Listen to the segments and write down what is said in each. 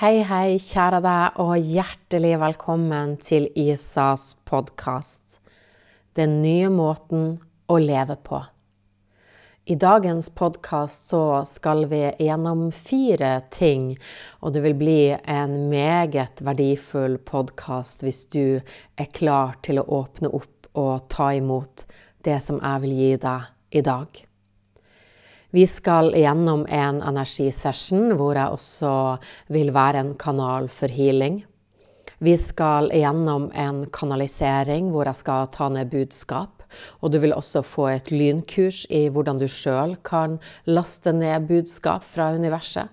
Hei, hei, kjære deg, og hjertelig velkommen til Isas podkast. Den nye måten å leve på. I dagens podkast så skal vi gjennom fire ting, og det vil bli en meget verdifull podkast hvis du er klar til å åpne opp og ta imot det som jeg vil gi deg i dag. Vi skal gjennom en energisession hvor jeg også vil være en kanal for healing. Vi skal gjennom en kanalisering hvor jeg skal ta ned budskap. Og du vil også få et lynkurs i hvordan du sjøl kan laste ned budskap fra universet.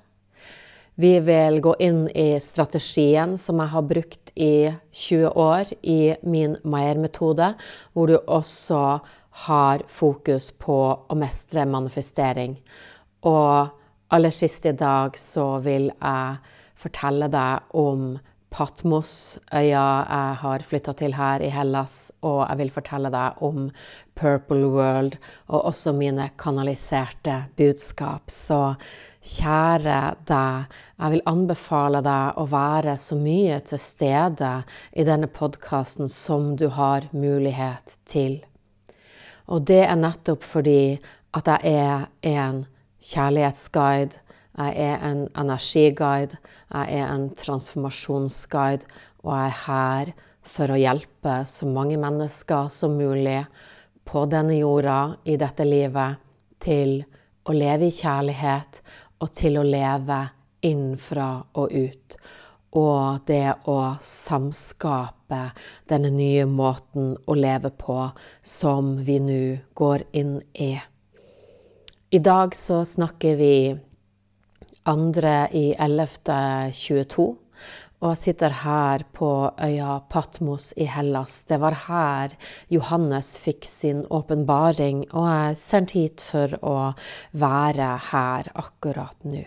Vi vil gå inn i strategien som jeg har brukt i 20 år i min Maier-metode, hvor du også har fokus på å mestre manifestering. Og aller sist i dag så vil jeg fortelle deg om Patmos, øya jeg har flytta til her i Hellas, og jeg vil fortelle deg om Purple World og også mine kanaliserte budskap. Så kjære deg, jeg vil anbefale deg å være så mye til stede i denne podkasten som du har mulighet til. Og det er nettopp fordi at jeg er en kjærlighetsguide, jeg er en energiguide, jeg er en transformasjonsguide, og jeg er her for å hjelpe så mange mennesker som mulig på denne jorda, i dette livet, til å leve i kjærlighet og til å leve innenfra og ut og det å samskape denne nye måten å leve på som vi nå går inn i. I dag så snakker vi andre i 11.22. Og sitter her på øya Patmos i Hellas. Det var her Johannes fikk sin åpenbaring, og jeg er sendt hit for å være her akkurat nå.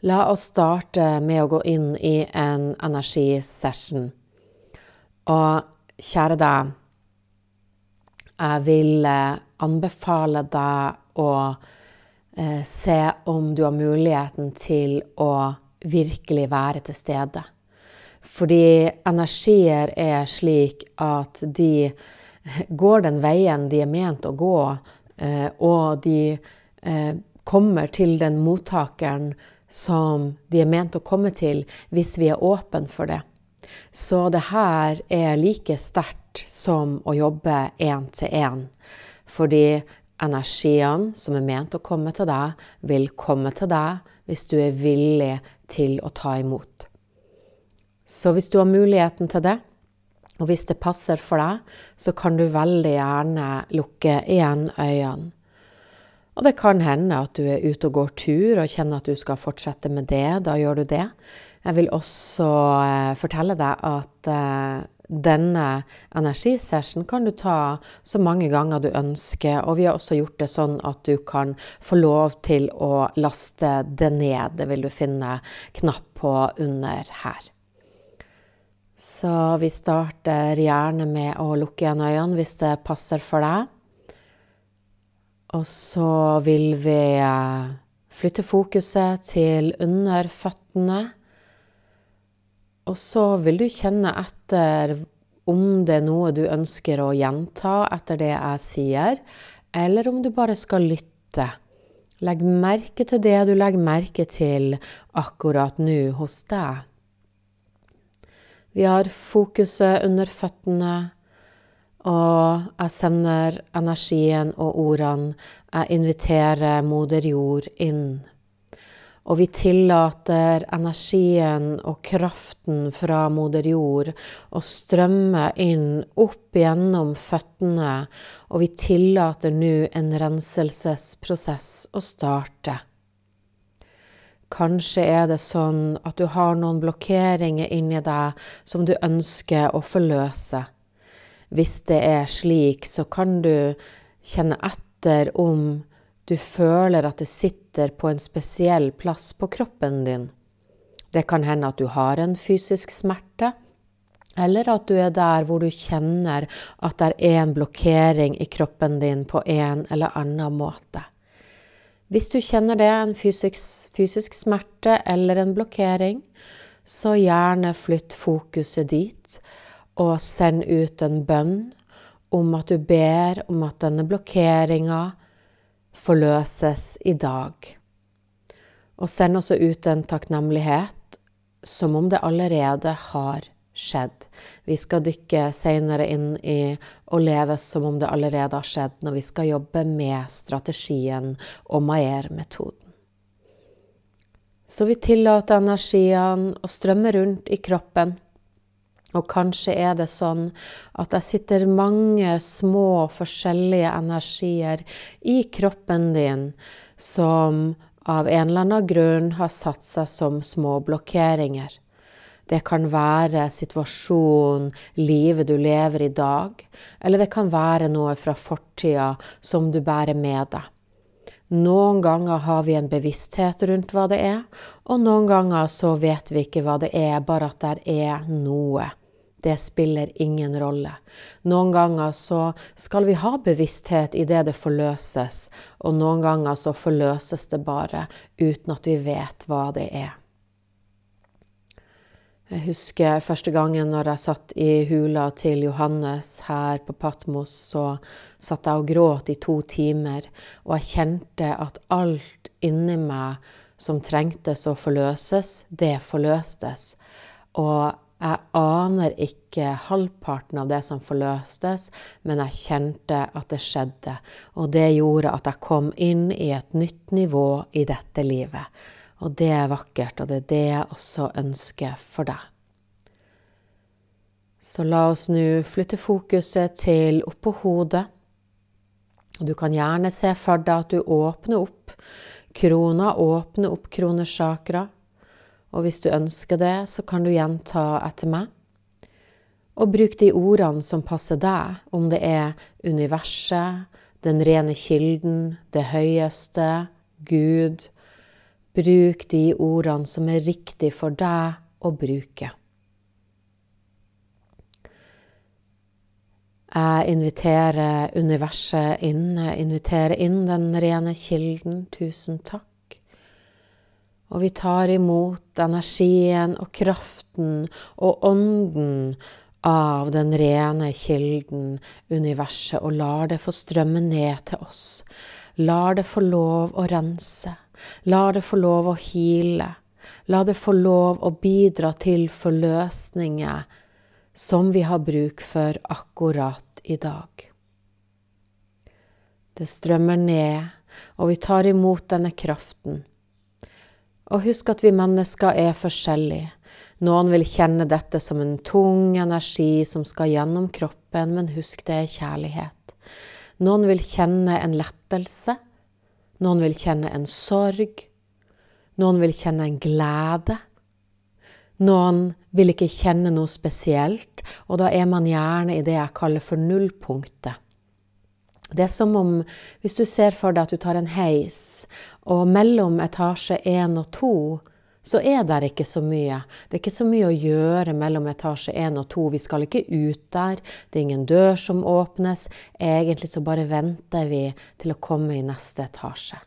La oss starte med å gå inn i en energisession. Og kjære deg, jeg vil eh, anbefale deg å eh, se om du har muligheten til å virkelig være til stede. Fordi energier er slik at de går den veien de er ment å gå, eh, og de kommer til den mottakeren som de er ment å komme til, hvis vi er åpne for det. Så det her er like sterkt som å jobbe én til én. Fordi energiene som er ment å komme til deg, vil komme til deg hvis du er villig til å ta imot. Så hvis du har muligheten til det, og hvis det passer for deg, så kan du veldig gjerne lukke igjen øynene. Og det kan hende at du er ute og går tur og kjenner at du skal fortsette med det. Da gjør du det. Jeg vil også eh, fortelle deg at eh, denne energisession kan du ta så mange ganger du ønsker, og vi har også gjort det sånn at du kan få lov til å laste det ned. Det vil du finne knapp på under her. Så vi starter gjerne med å lukke igjen øynene hvis det passer for deg. Og så vil vi eh, flytte fokuset til under føttene. Og så vil du kjenne etter om det er noe du ønsker å gjenta etter det jeg sier, eller om du bare skal lytte. Legg merke til det du legger merke til akkurat nå hos deg. Vi har fokuset under føttene. Og jeg sender energien og ordene. Jeg inviterer moder jord inn. Og vi tillater energien og kraften fra moder jord å strømme inn opp gjennom føttene, og vi tillater nå en renselsesprosess å starte. Kanskje er det sånn at du har noen blokkeringer inni deg som du ønsker å forløse. Hvis det er slik, så kan du kjenne etter om du føler at det sitter på en spesiell plass på kroppen din. Det kan hende at du har en fysisk smerte, eller at du er der hvor du kjenner at det er en blokkering i kroppen din på en eller annen måte. Hvis du kjenner det, en fysisk, fysisk smerte eller en blokkering, så gjerne flytt fokuset dit, og send ut en bønn om at du ber om at denne blokkeringa forløses i dag. Og send også ut en takknemlighet som om det allerede har skjedd. Vi skal dykke seinere inn i å leve som om det allerede har skjedd, når vi skal jobbe med strategien og Maier-metoden. Så vi tillater energiene å strømme rundt i kroppen. Og kanskje er det sånn at det sitter mange små, forskjellige energier i kroppen din som av en eller annen grunn har satt seg som små blokkeringer. Det kan være situasjonen, livet du lever i dag, eller det kan være noe fra fortida som du bærer med deg. Noen ganger har vi en bevissthet rundt hva det er, og noen ganger så vet vi ikke hva det er, bare at det er noe. Det spiller ingen rolle. Noen ganger så skal vi ha bevissthet i det det forløses, og noen ganger så forløses det bare uten at vi vet hva det er. Jeg husker første gangen når jeg satt i hula til Johannes her på Patmos, så satt jeg og gråt i to timer, og jeg kjente at alt inni meg som trengtes å forløses, det forløstes. Og jeg aner ikke halvparten av det som forløstes, men jeg kjente at det skjedde. Og det gjorde at jeg kom inn i et nytt nivå i dette livet. Og det er vakkert, og det er det jeg også ønsker for deg. Så la oss nå flytte fokuset til oppå hodet. Du kan gjerne se for deg at du åpner opp krona, åpner opp kronesjakra. Og hvis du ønsker det, så kan du gjenta etter meg. Og bruk de ordene som passer deg, om det er universet, den rene kilden, det høyeste, Gud, Bruk de ordene som er riktig for deg å bruke. Jeg inviterer universet inn, jeg inviterer inn den rene kilden. Tusen takk. Og vi tar imot energien og kraften og ånden av den rene kilden, universet, og lar det få strømme ned til oss. Lar det få lov å rense. La det få lov å hile. La det få lov å bidra til forløsninger som vi har bruk for akkurat i dag. Det strømmer ned, og vi tar imot denne kraften. Og husk at vi mennesker er forskjellige. Noen vil kjenne dette som en tung energi som skal gjennom kroppen, men husk det er kjærlighet. Noen vil kjenne en lettelse, noen vil kjenne en sorg. Noen vil kjenne en glede. Noen vil ikke kjenne noe spesielt, og da er man gjerne i det jeg kaller for nullpunktet. Det er som om hvis du ser for deg at du tar en heis, og mellom etasje én og to så er det ikke så mye. Det er ikke så mye å gjøre mellom etasje én og to. Vi skal ikke ut der. Det er ingen dør som åpnes. Egentlig så bare venter vi til å komme i neste etasje.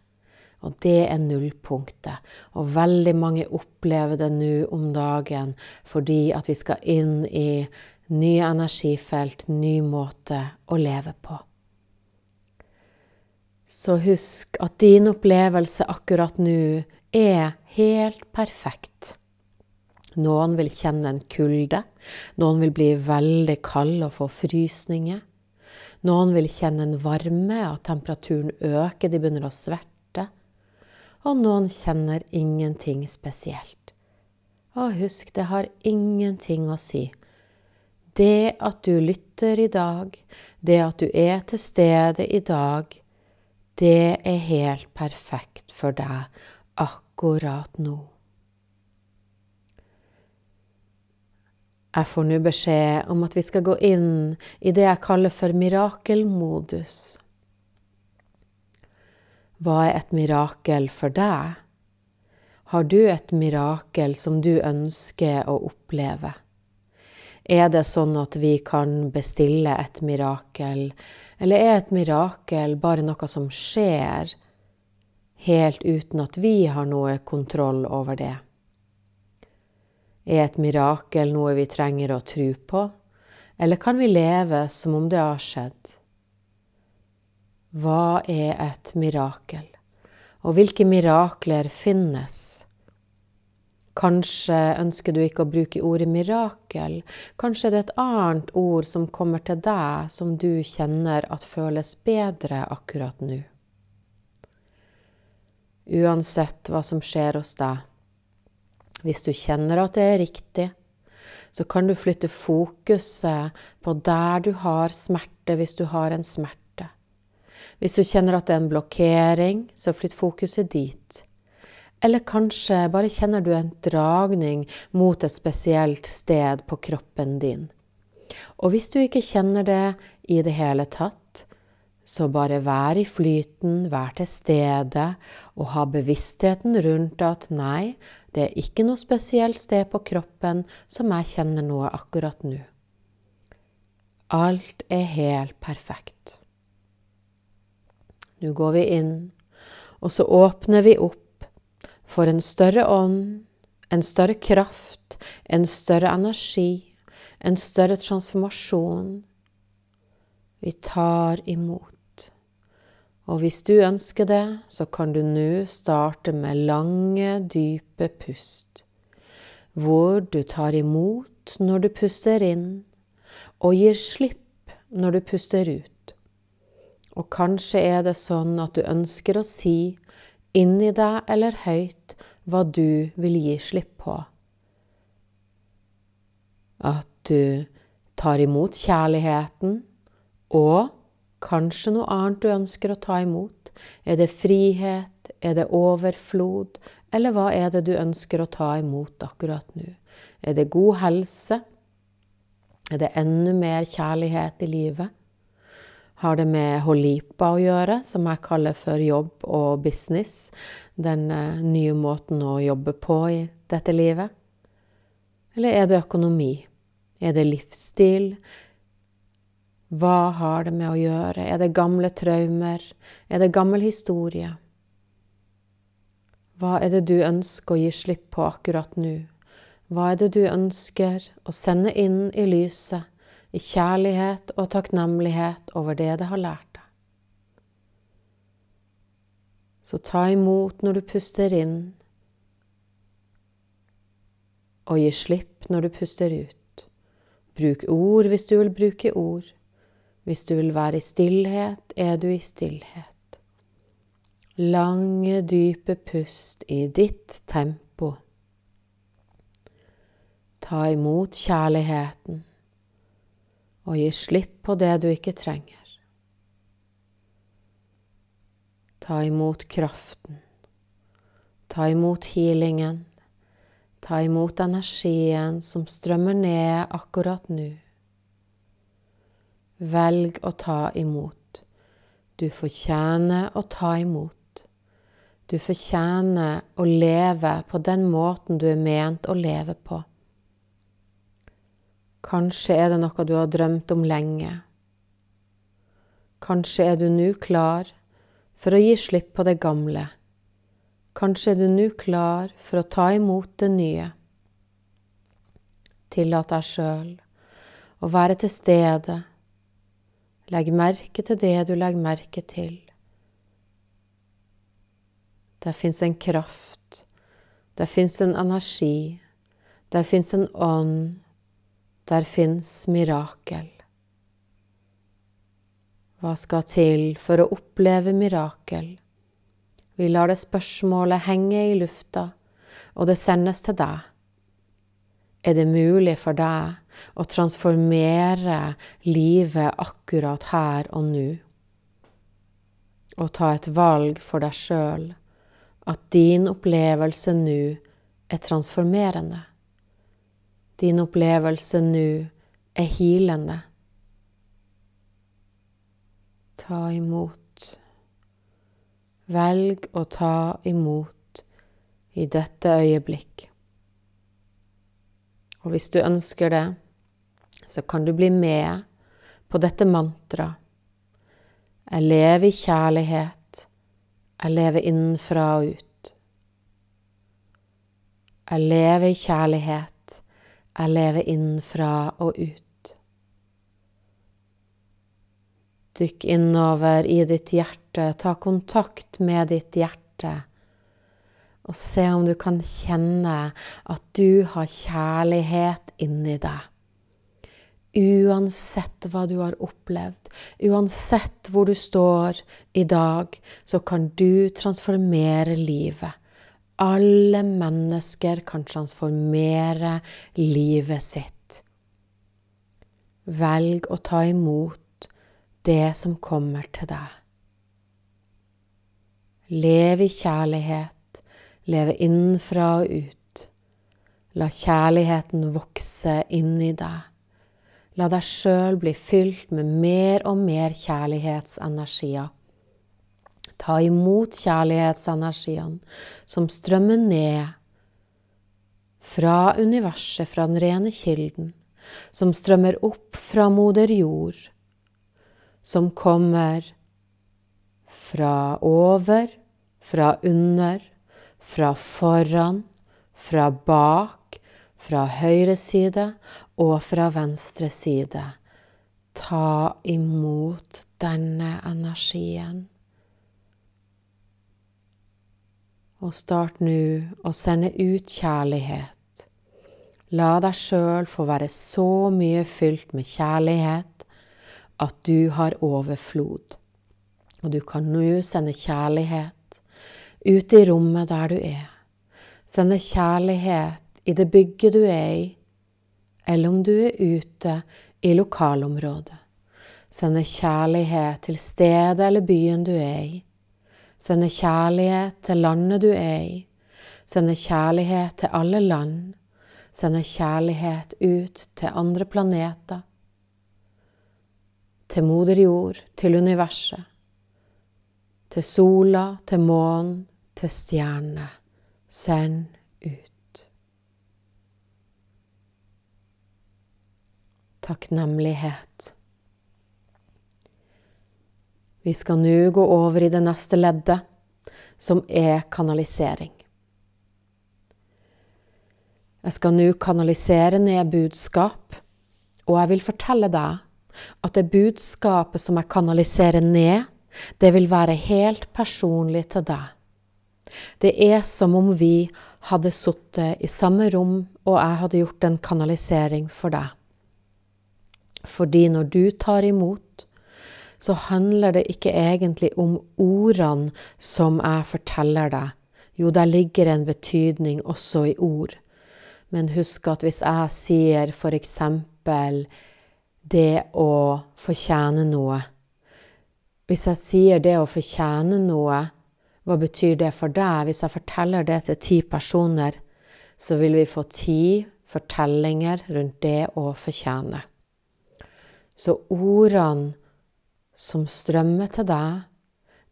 Og det er nullpunktet. Og veldig mange opplever det nå om dagen fordi at vi skal inn i nye energifelt, ny måte å leve på. Så husk at din opplevelse akkurat nå er helt perfekt. Noen vil kjenne en kulde, noen vil bli veldig kald og få frysninger. Noen vil kjenne en varme, at temperaturen øker, de begynner å sverte. Og noen kjenner ingenting spesielt. Og husk, det har ingenting å si. Det at du lytter i dag, det at du er til stede i dag, det er helt perfekt for deg akkurat nå. Jeg får nå beskjed om at vi skal gå inn i det jeg kaller for mirakelmodus. Hva er et mirakel for deg? Har du et mirakel som du ønsker å oppleve? Er det sånn at vi kan bestille et mirakel, eller er et mirakel bare noe som skjer helt uten at vi har noe kontroll over det. Er et mirakel noe vi trenger å tro på, eller kan vi leve som om det har skjedd? Hva er et mirakel, og hvilke mirakler finnes? Kanskje ønsker du ikke å bruke ordet mirakel, kanskje det er et annet ord som kommer til deg som du kjenner at føles bedre akkurat nå. Uansett hva som skjer hos deg, hvis du kjenner at det er riktig, så kan du flytte fokuset på der du har smerte, hvis du har en smerte. Hvis du kjenner at det er en blokkering, så flytt fokuset dit. Eller kanskje bare kjenner du en dragning mot et spesielt sted på kroppen din. Og hvis du ikke kjenner det i det hele tatt, så bare vær i flyten, vær til stede og ha bevisstheten rundt at nei, det er ikke noe spesielt sted på kroppen som jeg kjenner noe akkurat nå. Alt er helt perfekt. Nå går vi inn, og så åpner vi opp for en større ånd, en større kraft, en større energi, en større transformasjon. Vi tar imot. Og hvis du ønsker det, så kan du nå starte med lange, dype pust, hvor du tar imot når du puster inn, og gir slipp når du puster ut. Og kanskje er det sånn at du ønsker å si inni deg eller høyt hva du vil gi slipp på. At du tar imot kjærligheten og kanskje noe annet du ønsker å ta imot. Er det frihet, er det overflod, eller hva er det du ønsker å ta imot akkurat nå? Er det god helse? Er det enda mer kjærlighet i livet? har det med holipa å gjøre, som jeg kaller for jobb og business. Den eh, nye måten å jobbe på i dette livet. Eller er det økonomi? Er det livsstil? Hva har det med å gjøre? Er det gamle traumer? Er det gammel historie? Hva er det du ønsker å gi slipp på akkurat nå? Hva er det du ønsker å sende inn i lyset i kjærlighet og takknemlighet over det det har lært deg. Så ta imot når du puster inn, og gi slipp når du puster ut. Bruk ord hvis du vil bruke ord. Hvis du vil være i stillhet, er du i stillhet. Lange, dype pust i ditt tempo. Ta imot kjærligheten og gi slipp på det du ikke trenger. Ta imot kraften. Ta imot healingen. Ta imot energien som strømmer ned akkurat nå. Velg å ta imot. Du fortjener å ta imot. Du fortjener å leve på den måten du er ment å leve på. Kanskje er det noe du har drømt om lenge. Kanskje er du nå klar for å gi slipp på det gamle. Kanskje er du nå klar for å ta imot det nye. Tillat deg sjøl å være til stede. Legg merke til det du legger merke til. Der fins en kraft, der fins en energi, der fins en ånd der fins mirakel. Hva skal til for å oppleve mirakel? Vi lar det spørsmålet henge i lufta, og det sendes til deg. Er det mulig for deg å transformere livet akkurat her og nå? Og ta et valg for deg sjøl, at din opplevelse nå er transformerende? din opplevelse nå er hilende. Ta imot. Velg å ta imot i dette øyeblikk. Og hvis du ønsker det, så kan du bli med på dette mantraet. Jeg lever i kjærlighet. Jeg lever innenfra og ut. Jeg lever i kjærlighet. Jeg lever innenfra og ut. Dykk innover i ditt hjerte, ta kontakt med ditt hjerte, og se om du kan kjenne at du har kjærlighet inni deg. Uansett hva du har opplevd, uansett hvor du står i dag, så kan du transformere livet. Alle mennesker kan transformere livet sitt. Velg å ta imot det som kommer til deg. Lev i kjærlighet, leve innenfra og ut. La kjærligheten vokse inni deg. La deg sjøl bli fylt med mer og mer kjærlighetsenergier. Ta imot kjærlighetsenergiene som strømmer ned fra universet, fra den rene kilden, som strømmer opp fra moder jord, som kommer fra over, fra under, fra foran, fra bak, fra høyre side og fra venstre side. Ta imot denne energien. Og start nå å sende ut kjærlighet. La deg sjøl få være så mye fylt med kjærlighet at du har overflod. Og du kan nå sende kjærlighet ut i rommet der du er. Sende kjærlighet i det bygget du er i, eller om du er ute i lokalområdet. Sende kjærlighet til stedet eller byen du er i. Sende kjærlighet til landet du er i. Sende kjærlighet til alle land. Sende kjærlighet ut til andre planeter. Til moder jord, til universet. Til sola, til månen, til stjernene. Send ut. takknemlighet. Vi skal nå gå over i det neste leddet, som er kanalisering. Jeg skal nå kanalisere ned budskap, og jeg vil fortelle deg at det budskapet som jeg kanaliserer ned, det vil være helt personlig til deg. Det er som om vi hadde sittet i samme rom, og jeg hadde gjort en kanalisering for deg. Fordi når du tar imot, så handler det ikke egentlig om ordene som jeg forteller deg. Jo, der ligger en betydning også i ord. Men husk at hvis jeg sier for eksempel det å fortjene noe Hvis jeg sier det å fortjene noe, hva betyr det for deg? Hvis jeg forteller det til ti personer, så vil vi få ti fortellinger rundt det å fortjene. Så ordene som strømmer til deg,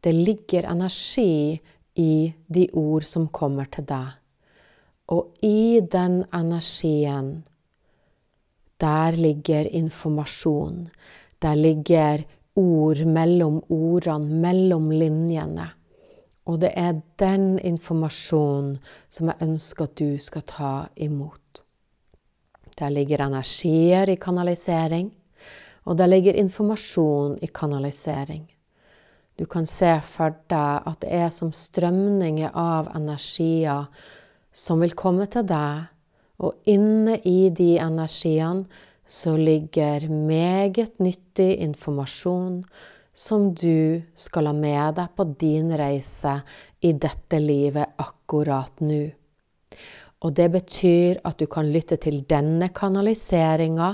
det ligger energi i de ord som kommer til deg. Og i den energien, der ligger informasjon. Der ligger ord mellom ordene, mellom linjene. Og det er den informasjonen som jeg ønsker at du skal ta imot. Der ligger energier i kanalisering. Og der ligger informasjon i kanalisering. Du kan se for deg at det er som strømninger av energier som vil komme til deg, og inne i de energiene så ligger meget nyttig informasjon som du skal ha med deg på din reise i dette livet akkurat nå. Og det betyr at du kan lytte til denne kanaliseringa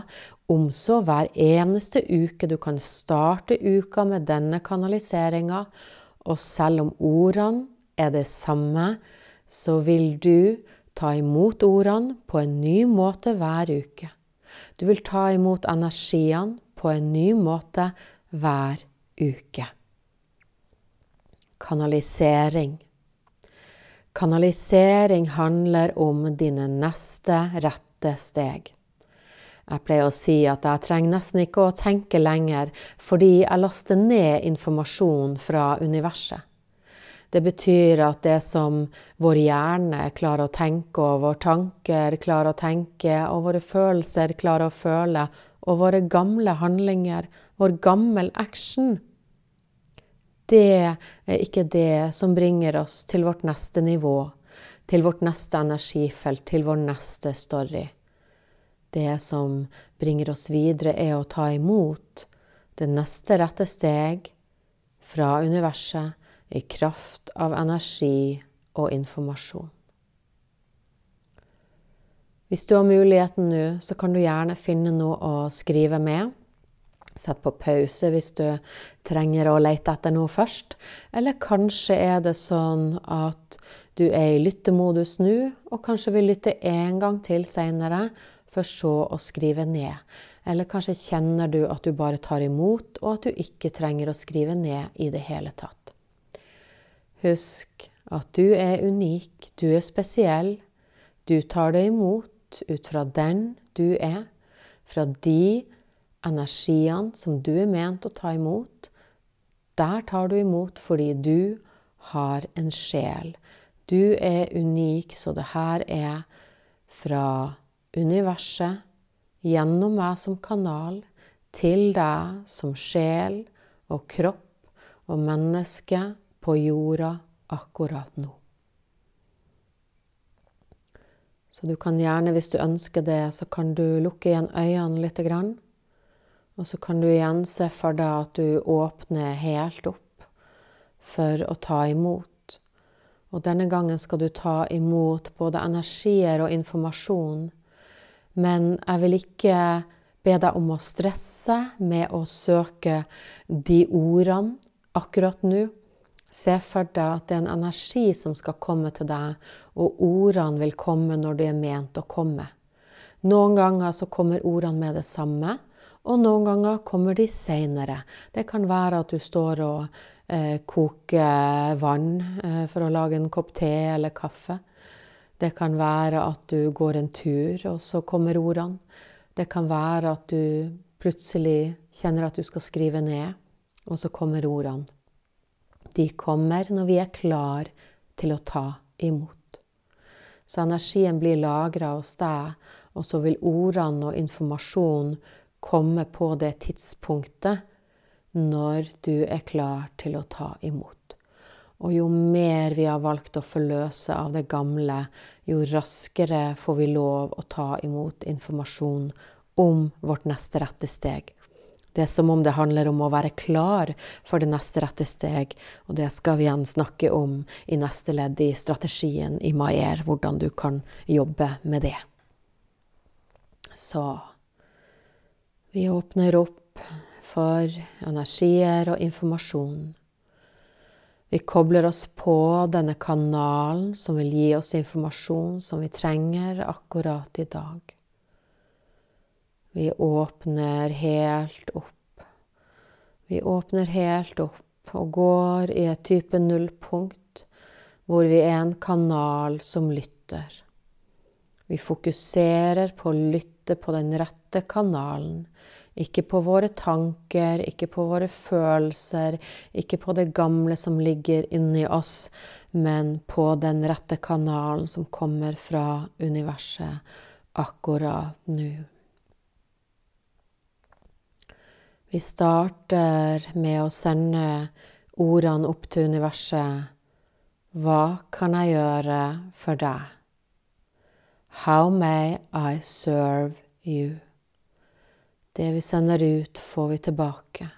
om så hver eneste uke du kan starte uka med denne kanaliseringa, og selv om ordene er det samme, så vil du ta imot ordene på en ny måte hver uke. Du vil ta imot energiene på en ny måte hver uke. Kanalisering. Kanalisering handler om dine neste rette steg. Jeg pleier å si at jeg trenger nesten ikke å tenke lenger, fordi jeg laster ned informasjon fra universet. Det betyr at det som vår hjerne klarer å tenke, og våre tanker klarer å tenke, og våre følelser klarer å føle, og våre gamle handlinger, vår gammel action, det er ikke det som bringer oss til vårt neste nivå, til vårt neste energifelt, til vår neste story. Det som bringer oss videre, er å ta imot det neste rette steg fra universet i kraft av energi og informasjon. Hvis du har muligheten nå, så kan du gjerne finne noe å skrive med. Sett på pause hvis du trenger å lete etter noe først. Eller kanskje er det sånn at du er i lyttemodus nå, og kanskje vil lytte en gang til seinere, for så å skrive ned. Eller kanskje kjenner du at du bare tar imot, og at du ikke trenger å skrive ned i det hele tatt. Husk at du er unik, du er spesiell. Du tar det imot ut fra den du er, fra de energiene som du er ment å ta imot. Der tar du imot fordi du har en sjel. Du er unik, så det her er fra universet gjennom meg som kanal til deg som sjel og kropp og menneske på jorda akkurat nå. Så du kan gjerne, hvis du ønsker det, så kan du lukke igjen øynene litt. Og så kan du igjen se for deg at du åpner helt opp for å ta imot. Og denne gangen skal du ta imot både energier og informasjon men jeg vil ikke be deg om å stresse med å søke de ordene akkurat nå. Se for deg at det er en energi som skal komme til deg, og ordene vil komme når de er ment å komme. Noen ganger så kommer ordene med det samme, og noen ganger kommer de seinere. Det kan være at du står og eh, koker vann eh, for å lage en kopp te eller kaffe. Det kan være at du går en tur, og så kommer ordene. Det kan være at du plutselig kjenner at du skal skrive ned, og så kommer ordene. De kommer når vi er klar til å ta imot. Så energien blir lagra hos deg, og så vil ordene og informasjonen komme på det tidspunktet når du er klar til å ta imot. Og jo mer vi har valgt å forløse av det gamle, jo raskere får vi lov å ta imot informasjon om vårt neste rette steg. Det er som om det handler om å være klar for det neste rette steg, og det skal vi igjen snakke om i neste ledd i strategien i Maier, hvordan du kan jobbe med det. Så vi åpner opp for energier og informasjon vi kobler oss på denne kanalen som vil gi oss informasjon som vi trenger akkurat i dag. Vi åpner helt opp. Vi åpner helt opp og går i et type nullpunkt hvor vi er en kanal som lytter. Vi fokuserer på å lytte på den rette kanalen ikke på våre tanker, ikke på våre følelser, ikke på det gamle som ligger inni oss, men på den rette kanalen som kommer fra universet akkurat nå. Vi starter med å sende ordene opp til universet. Hva kan jeg gjøre for deg? How may I serve you? Det vi sender ut, får vi tilbake.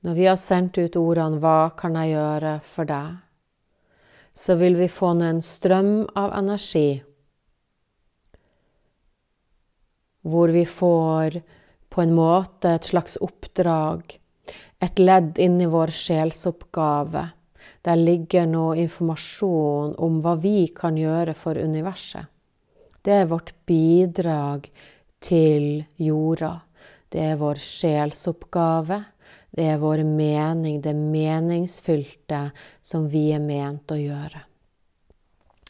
Når vi har sendt ut ordene 'Hva kan jeg gjøre for deg?', så vil vi få ned en strøm av energi hvor vi får på en måte et slags oppdrag, et ledd inn i vår sjelsoppgave. Der ligger noe informasjon om hva vi kan gjøre for universet. Det er vårt bidrag til jorda. Det er vår sjelsoppgave. Det er vår mening, det meningsfylte som vi er ment å gjøre.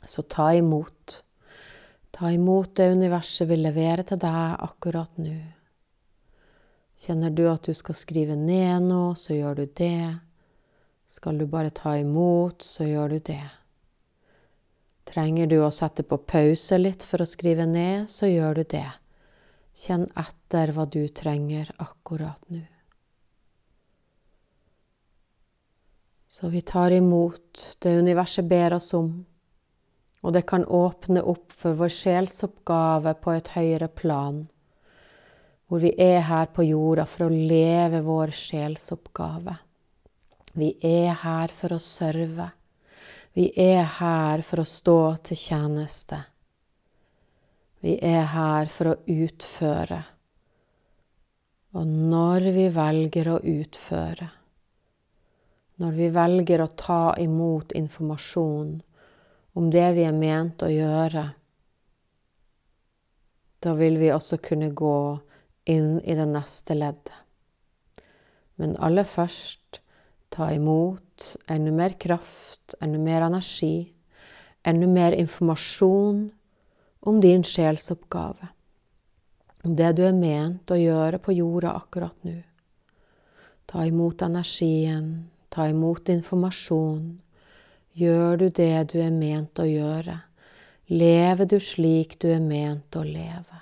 Så ta imot. Ta imot det universet vil levere til deg akkurat nå. Kjenner du at du skal skrive ned noe, så gjør du det. Skal du bare ta imot, så gjør du det. Trenger du å sette på pause litt for å skrive ned, så gjør du det. Kjenn etter hva du trenger akkurat nå. Så vi tar imot det universet ber oss om, og det kan åpne opp for vår sjelsoppgave på et høyere plan, hvor vi er her på jorda for å leve vår sjelsoppgave. Vi er her for å serve. Vi er her for å stå til tjeneste. Vi er her for å utføre. Og når vi velger å utføre, når vi velger å ta imot informasjon om det vi er ment å gjøre, da vil vi også kunne gå inn i det neste leddet. Men aller først ta imot enda mer kraft, enda mer energi, enda mer informasjon om din sjelsoppgave, om det du er ment å gjøre på jorda akkurat nå. Ta imot energien, ta imot informasjon. Gjør du det du er ment å gjøre? Lever du slik du er ment å leve?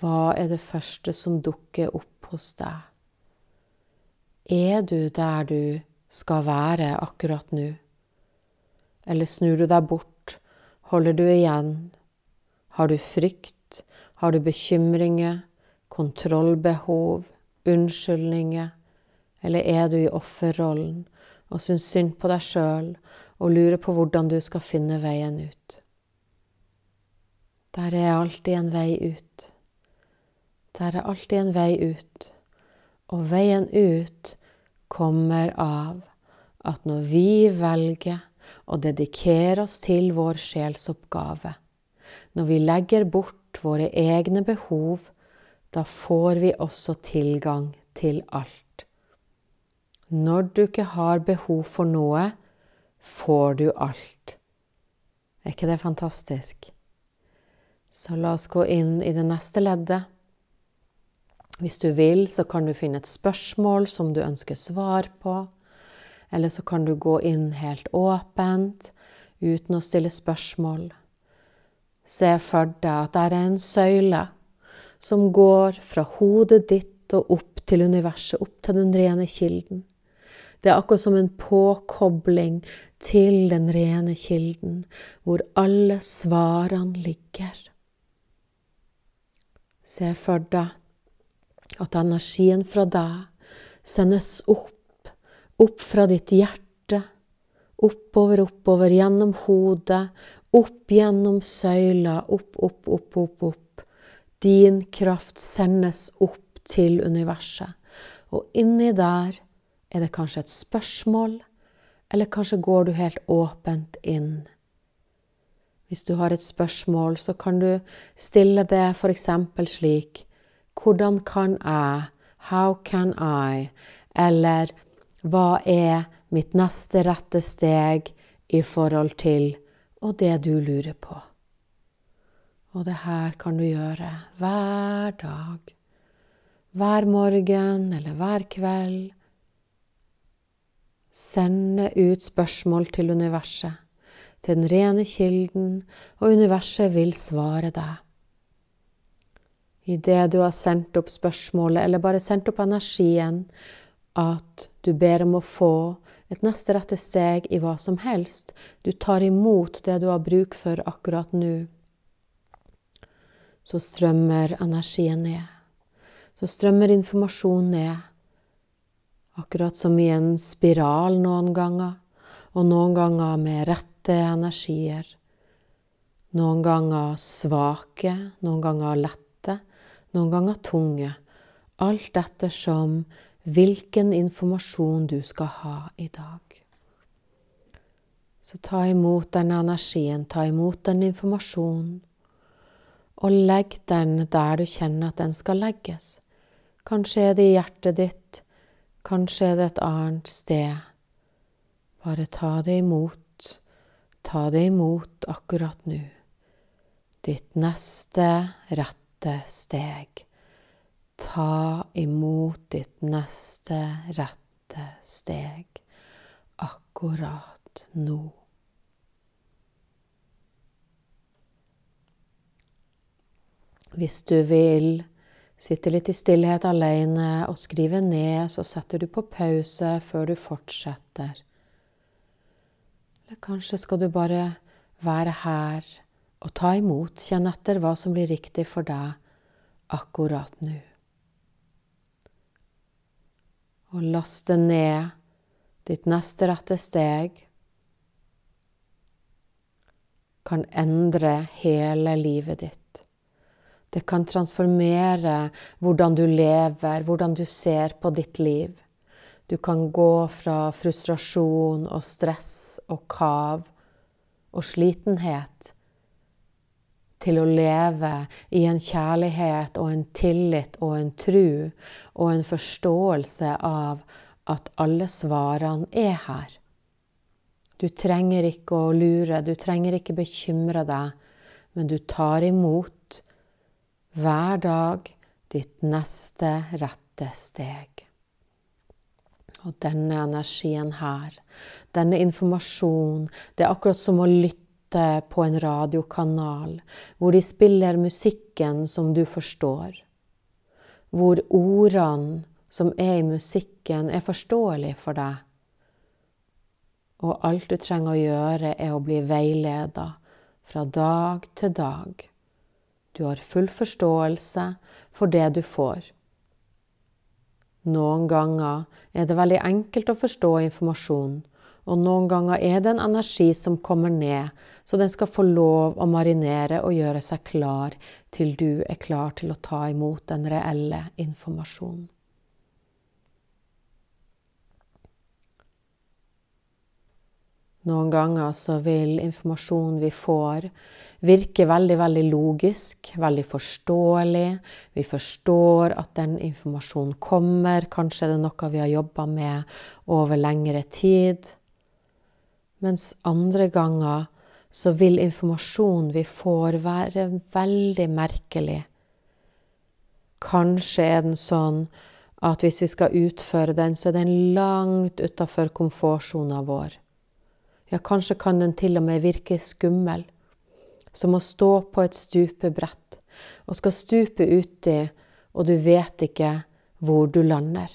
Hva er det første som dukker opp hos deg? Er du der du skal være akkurat nå? Eller snur du deg bort? Holder du igjen? Har du frykt? Har du bekymringer? Kontrollbehov? Unnskyldninger? Eller er du i offerrollen og syns synd på deg sjøl og lurer på hvordan du skal finne veien ut? Der er alltid en vei ut. Der er alltid en vei ut. Og veien ut kommer av at når vi velger å dedikere oss til vår sjelsoppgave, når vi legger bort våre egne behov, da får vi også tilgang til alt. Når du ikke har behov for noe, får du alt. Er ikke det fantastisk? Så la oss gå inn i det neste leddet. Hvis du vil, så kan du finne et spørsmål som du ønsker svar på. Eller så kan du gå inn helt åpent, uten å stille spørsmål. Se for deg at det er en søyle som går fra hodet ditt og opp til universet, opp til den rene kilden. Det er akkurat som en påkobling til den rene kilden, hvor alle svarene ligger. Se for deg at energien fra deg sendes opp, opp fra ditt hjerte, oppover, oppover, gjennom hodet, opp gjennom søyla, opp, opp, opp, opp, opp. Din kraft sendes opp til universet, og inni der er det kanskje et spørsmål, eller kanskje går du helt åpent inn. Hvis du har et spørsmål, så kan du stille det eksempel slik hvordan kan jeg? How can I? Eller hva er mitt neste rette steg i forhold til og det du lurer på? Og det her kan du gjøre hver dag. Hver morgen eller hver kveld. Sende ut spørsmål til universet, til den rene kilden, og universet vil svare deg. Idet du har sendt opp spørsmålet, eller bare sendt opp energien, at du ber om å få et neste rette steg i hva som helst. Du tar imot det du har bruk for akkurat nå. Så strømmer energien ned. Så strømmer informasjon ned. Akkurat som i en spiral noen ganger, og noen ganger med rette energier. Noen ganger svake, noen ganger lette noen ganger tunge, alt ettersom hvilken informasjon du skal ha i dag. Så ta imot den energien, ta imot den informasjonen, og legg den der du kjenner at den skal legges. Kanskje er det i hjertet ditt, kanskje er det et annet sted. Bare ta det imot, ta det imot akkurat nå. Ditt neste rette steg. Ta imot ditt neste rette steg akkurat nå. Hvis du vil sitte litt i stillhet alene og skrive ned, så setter du på pause før du fortsetter. Eller kanskje skal du bare være her og ta imot, kjenne etter hva som blir riktig for deg akkurat nå. Og laste ned ditt neste rette steg kan endre hele livet ditt. Det kan transformere hvordan du lever, hvordan du ser på ditt liv. Du kan gå fra frustrasjon og stress og kav og slitenhet til å leve i en kjærlighet og en tillit og en tru og en forståelse av at alle svarene er her. Du trenger ikke å lure, du trenger ikke bekymre deg, men du tar imot hver dag ditt neste rette steg. Og denne energien her, denne informasjonen, det er akkurat som å lytte på en radiokanal hvor de spiller musikken som du forstår. Hvor ordene som er i musikken, er forståelige for deg. Og alt du trenger å gjøre, er å bli veileda fra dag til dag du har full forståelse for det du får. Noen ganger er det veldig enkelt å forstå informasjon, og noen ganger er det en energi som kommer ned, så den skal få lov å marinere og gjøre seg klar til du er klar til å ta imot den reelle informasjonen. Noen ganger så vil informasjonen vi får, virke veldig, veldig logisk, veldig forståelig. Vi forstår at den informasjonen kommer. Kanskje er det noe vi har jobba med over lengre tid. Mens andre ganger så vil informasjonen vi får, være veldig merkelig. Kanskje er den sånn at hvis vi skal utføre den, så er den langt utafor komfortsona vår. Ja, kanskje kan den til og med virke skummel, som å stå på et stupebrett og skal stupe uti, og du vet ikke hvor du lander.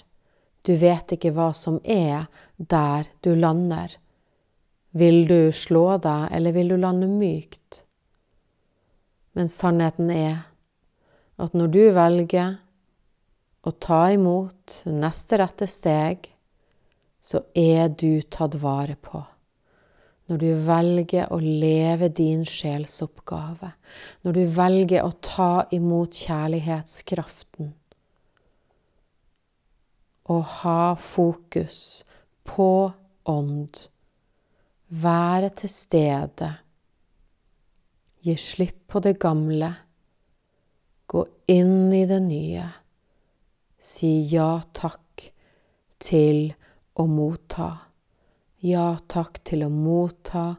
Du vet ikke hva som er der du lander. Vil du slå deg, eller vil du lande mykt? Men sannheten er at når du velger å ta imot neste rette steg, så er du tatt vare på når du velger å leve din sjelsoppgave, når du velger å ta imot kjærlighetskraften og ha fokus på ånd, være til stede, gi slipp på det gamle, gå inn i det nye, si ja takk til å motta ja takk til å motta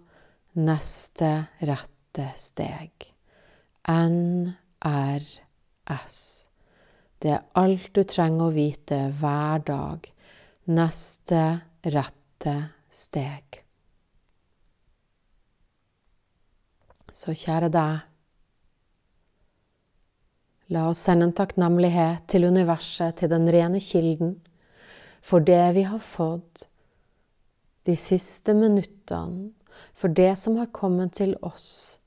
neste rette steg. NRS. Det er alt du trenger å vite hver dag. Neste rette steg. Så kjære deg, la oss sende en takknemlighet til universet, til den rene kilden, for det vi har fått de siste minuttene for det som har kommet til oss,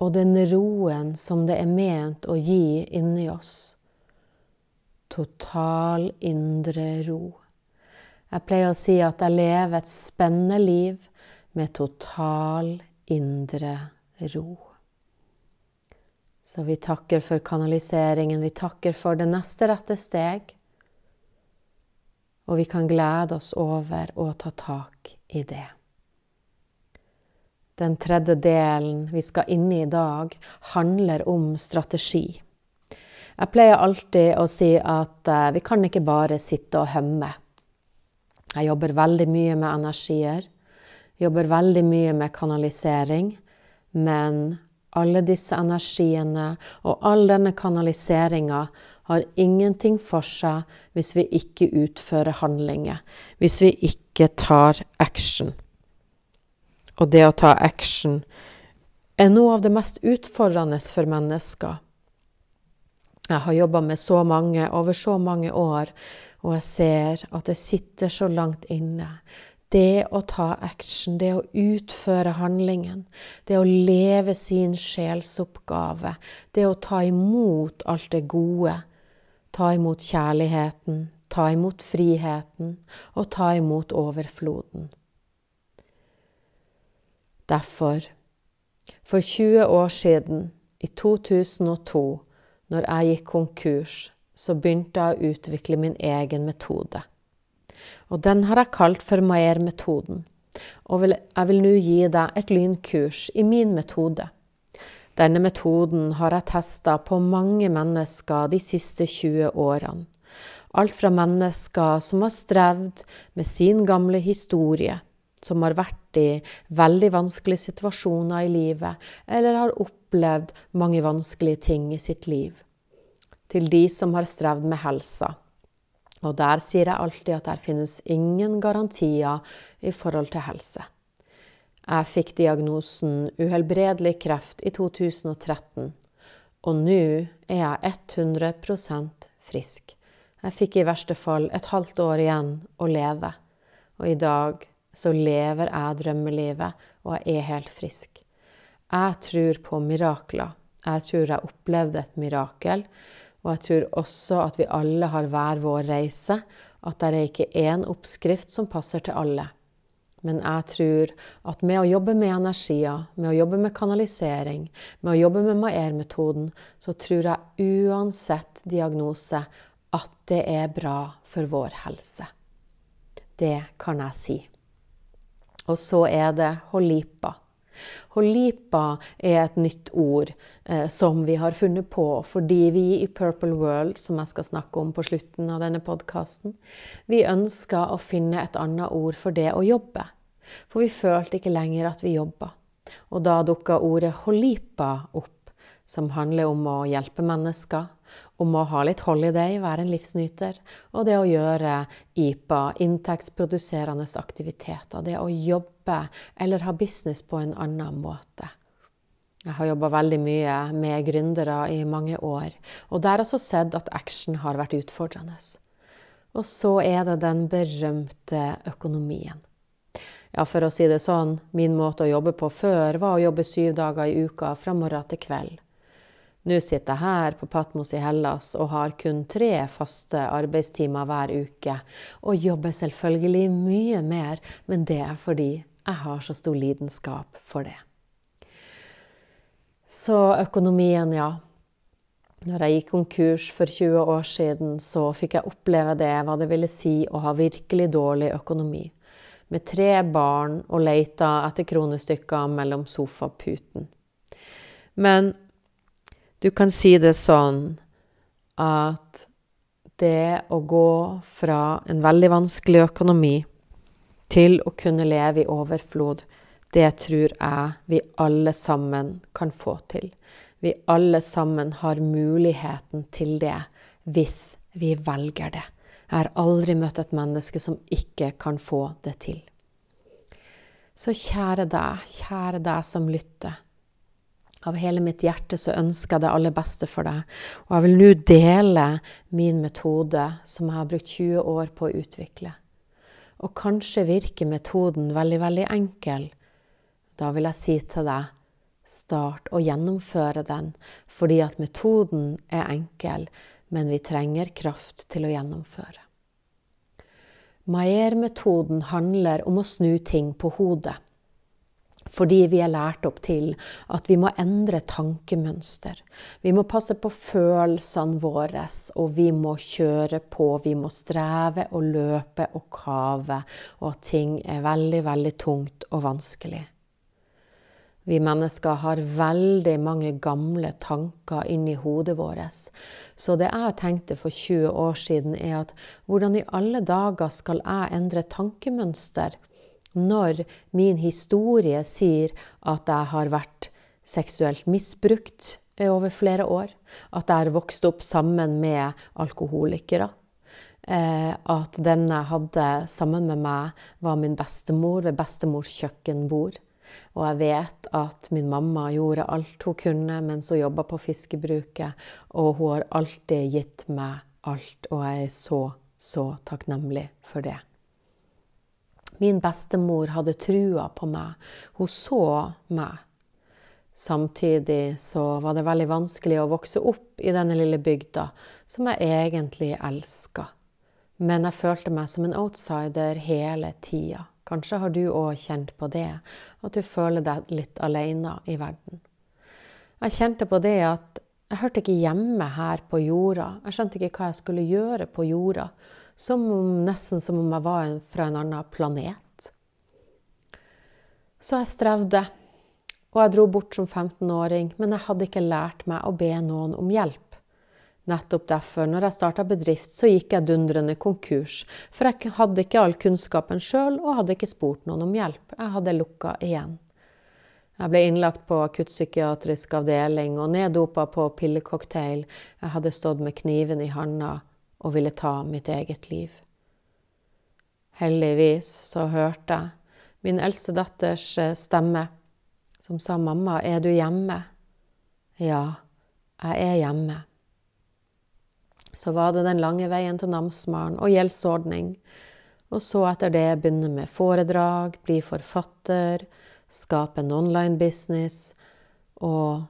og den roen som det er ment å gi inni oss. Total indre ro. Jeg pleier å si at jeg lever et spennende liv med total indre ro. Så vi takker for kanaliseringen, vi takker for det neste rette steg og vi kan glede oss over å ta tak i det. Den tredje delen vi skal inn i i dag, handler om strategi. Jeg pleier alltid å si at uh, vi kan ikke bare sitte og hømme. Jeg jobber veldig mye med energier, jobber veldig mye med kanalisering, men alle disse energiene og all denne kanaliseringa har ingenting for seg hvis vi ikke utfører handlinger, hvis vi ikke tar action. Og det å ta action er noe av det mest utfordrende for mennesker. Jeg har jobba med så mange over så mange år, og jeg ser at det sitter så langt inne. Det å ta action, det å utføre handlingen, det å leve sin sjelsoppgave, det å ta imot alt det gode, ta imot kjærligheten, ta imot friheten og ta imot overfloden. Derfor, for 20 år siden, i 2002, når jeg gikk konkurs, så begynte jeg å utvikle min egen metode. Og den har jeg kalt for Maier-metoden. Og jeg vil nå gi deg et lynkurs i min metode. Denne metoden har jeg testa på mange mennesker de siste 20 årene. Alt fra mennesker som har strevd med sin gamle historie, som har vært i veldig vanskelige situasjoner i livet, eller har opplevd mange vanskelige ting i sitt liv, til de som har strevd med helsa. Og der sier jeg alltid at der finnes ingen garantier i forhold til helse. Jeg fikk diagnosen uhelbredelig kreft i 2013, og nå er jeg 100% frisk. Jeg fikk i verste fall et halvt år igjen å leve, og i dag så lever jeg drømmelivet, og jeg er helt frisk. Jeg tror på mirakler. Jeg tror jeg opplevde et mirakel. Og jeg tror også at vi alle har hver vår reise, at det er ikke én oppskrift som passer til alle. Men jeg tror at med å jobbe med energier, med å jobbe med kanalisering, med å jobbe med Maier-metoden, så tror jeg uansett diagnose at det er bra for vår helse. Det kan jeg si. Og så er det Holipa. Holipa er et nytt ord eh, som vi har funnet på fordi vi i Purple World, som jeg skal snakke om på slutten av denne podkasten, vi ønska å finne et annet ord for det å jobbe. For vi følte ikke lenger at vi jobba. Og da dukka ordet holipa opp, som handler om å hjelpe mennesker, om å ha litt holiday, være en livsnyter, og det å gjøre IPA, inntektsproduserende aktiviteter, det å jobbe eller ha business på en annen måte. Jeg har jobba veldig mye med gründere i mange år, og der har jeg også sett at action har vært utfordrende. Og så er det den berømte økonomien. Ja, for å si det sånn, min måte å jobbe på før var å jobbe syv dager i uka fra morgen til kveld. Nå sitter jeg her på Patmos i Hellas og har kun tre faste arbeidstimer hver uke, og jobber selvfølgelig mye mer, men det er fordi jeg har så stor lidenskap for det. Så økonomien, ja. Når jeg gikk konkurs for 20 år siden, så fikk jeg oppleve det, hva det ville si å ha virkelig dårlig økonomi. Med tre barn og leita etter kronestykker mellom sofaputen. Men du kan si det sånn at det å gå fra en veldig vanskelig økonomi til å kunne leve i overflod, det tror jeg vi alle sammen kan få til. Vi alle sammen har muligheten til det hvis vi velger det. Jeg har aldri møtt et menneske som ikke kan få det til. Så kjære deg, kjære deg som lytter. Av hele mitt hjerte så ønsker jeg det aller beste for deg, og jeg vil nå dele min metode som jeg har brukt 20 år på å utvikle. Og kanskje virker metoden veldig, veldig enkel. Da vil jeg si til deg, start å gjennomføre den, fordi at metoden er enkel, men vi trenger kraft til å gjennomføre. Maier-metoden handler om å snu ting på hodet. Fordi vi er lært opp til at vi må endre tankemønster. Vi må passe på følelsene våre, og vi må kjøre på. Vi må streve og løpe og kave, og at ting er veldig, veldig tungt og vanskelig. Vi mennesker har veldig mange gamle tanker inni hodet vårt. Så det jeg tenkte for 20 år siden, er at hvordan i alle dager skal jeg endre tankemønster? Når min historie sier at jeg har vært seksuelt misbrukt over flere år. At jeg har vokst opp sammen med alkoholikere. Eh, at den jeg hadde sammen med meg, var min bestemor ved bestemors kjøkkenbord. Og jeg vet at min mamma gjorde alt hun kunne mens hun jobba på fiskebruket, og hun har alltid gitt meg alt, og jeg er så, så takknemlig for det. Min bestemor hadde trua på meg. Hun så meg. Samtidig så var det veldig vanskelig å vokse opp i denne lille bygda, som jeg egentlig elska. Men jeg følte meg som en outsider hele tida. Kanskje har du òg kjent på det, at du føler deg litt alene i verden. Jeg kjente på det at jeg hørte ikke hjemme her på jorda. Jeg skjønte ikke hva jeg skulle gjøre på jorda. Som om, nesten som om jeg var fra en annen planet. Så jeg strevde. Og jeg dro bort som 15-åring, men jeg hadde ikke lært meg å be noen om hjelp. Nettopp derfor, når jeg starta bedrift, så gikk jeg dundrende konkurs, for jeg hadde ikke all kunnskapen sjøl og hadde ikke spurt noen om hjelp. Jeg hadde lukka igjen. Jeg ble innlagt på akuttpsykiatrisk avdeling og neddopa på pillecocktail. Jeg hadde stått med kniven i handa og ville ta mitt eget liv. Heldigvis så hørte jeg min eldste datters eh, stemme, som sa, 'Mamma, er du hjemme?' Ja, jeg er hjemme så var det den lange veien til namsmaren og gjeldsordning. Og så etter det begynne med foredrag, bli forfatter, skape en online business og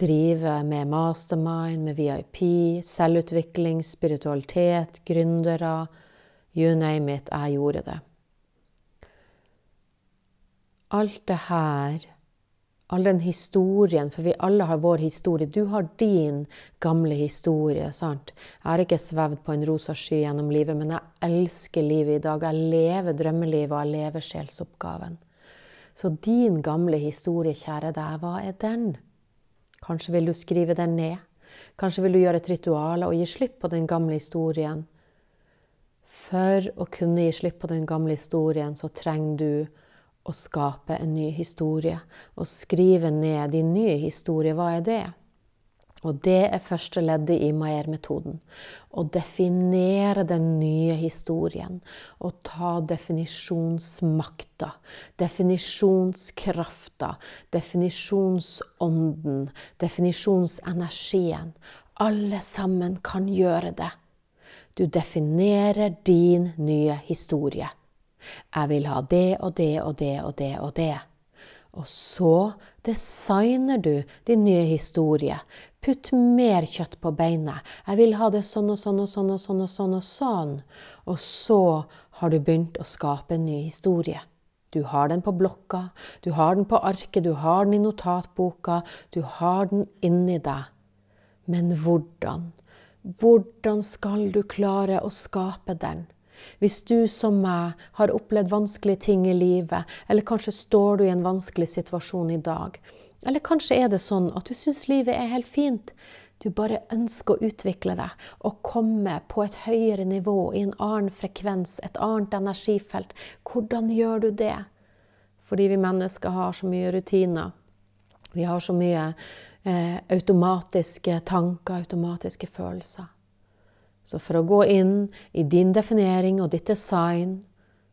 drive med mastermind, med VIP, selvutvikling, spiritualitet, gründere. You name it, jeg gjorde det. Alt det her all den historien, for vi alle har vår historie. Du har din gamle historie. sant? Jeg har ikke svevd på en rosa sky gjennom livet, men jeg elsker livet i dag. Jeg lever drømmelivet, og jeg lever sjelsoppgaven. Så din gamle historie, kjære deg, hva er den? Kanskje vil du skrive den ned? Kanskje vil du gjøre et ritual og gi slipp på den gamle historien? For å kunne gi slipp på den gamle historien, så trenger du å skape en ny historie. Å skrive ned din nye historie, hva er det? Og det er første leddet i Maier-metoden. Å definere den nye historien. Å ta definisjonsmakta, definisjonskrafta, definisjonsånden, definisjonsenergien. Alle sammen kan gjøre det. Du definerer din nye historie. Jeg vil ha det og det og det og det og det. Og så designer du din nye historie. Putt mer kjøtt på beinet. Jeg vil ha det sånn og sånn og sånn og sånn og sånn. Og sånn. Og så har du begynt å skape en ny historie. Du har den på blokka, du har den på arket, du har den i notatboka, du har den inni deg. Men hvordan? Hvordan skal du klare å skape den? Hvis du som meg har opplevd vanskelige ting i livet, eller kanskje står du i en vanskelig situasjon i dag, eller kanskje er det sånn at du syns livet er helt fint, du bare ønsker å utvikle deg og komme på et høyere nivå, i en annen frekvens, et annet energifelt, hvordan gjør du det? Fordi vi mennesker har så mye rutiner. Vi har så mye eh, automatiske tanker, automatiske følelser. Så for å gå inn i din definering og ditt design,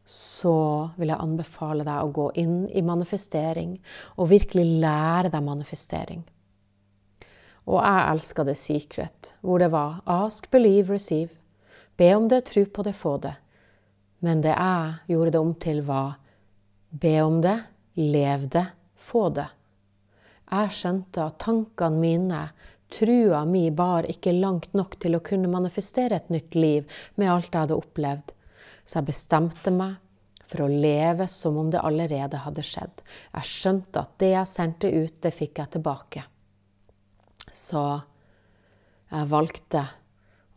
så vil jeg anbefale deg å gå inn i manifestering og virkelig lære deg manifestering. Og jeg elska The Secret, hvor det var ask, believe, receive. Be om det, tro på det, få det. Men det jeg gjorde det om til, var be om det, lev det, få det. Jeg skjønte at tankene mine Trua mi bar ikke langt nok til å kunne manifestere et nytt liv med alt jeg hadde opplevd, så jeg bestemte meg for å leve som om det allerede hadde skjedd. Jeg skjønte at det jeg sendte ut, det fikk jeg tilbake. Så jeg valgte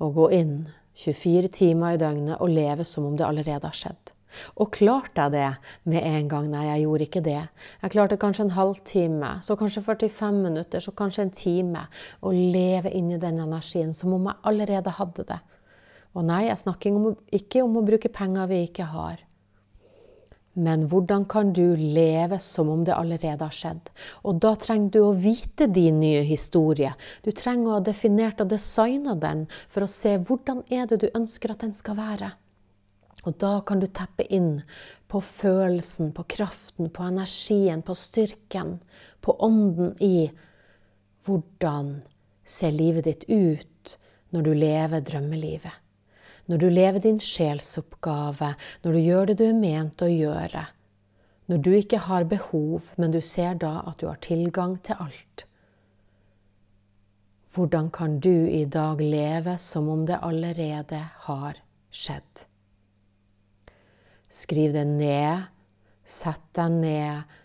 å gå inn 24 timer i døgnet og leve som om det allerede har skjedd. Og klarte jeg det med en gang? Nei, jeg gjorde ikke det. Jeg klarte kanskje en halvtime, så kanskje 45 minutter, så kanskje en time. Å leve inni den energien som om jeg allerede hadde det. Og nei, jeg snakker ikke om å bruke penger vi ikke har. Men hvordan kan du leve som om det allerede har skjedd? Og da trenger du å vite din nye historie. Du trenger å ha definert og designa den for å se hvordan er det du ønsker at den skal være. Og da kan du teppe inn på følelsen, på kraften, på energien, på styrken, på ånden i hvordan ser livet ditt ut når du lever drømmelivet når du lever din sjelsoppgave, når du gjør det du er ment å gjøre, når du ikke har behov, men du ser da at du har tilgang til alt. Hvordan kan du i dag leve som om det allerede har skjedd? Skriv det ned. Sett deg ned.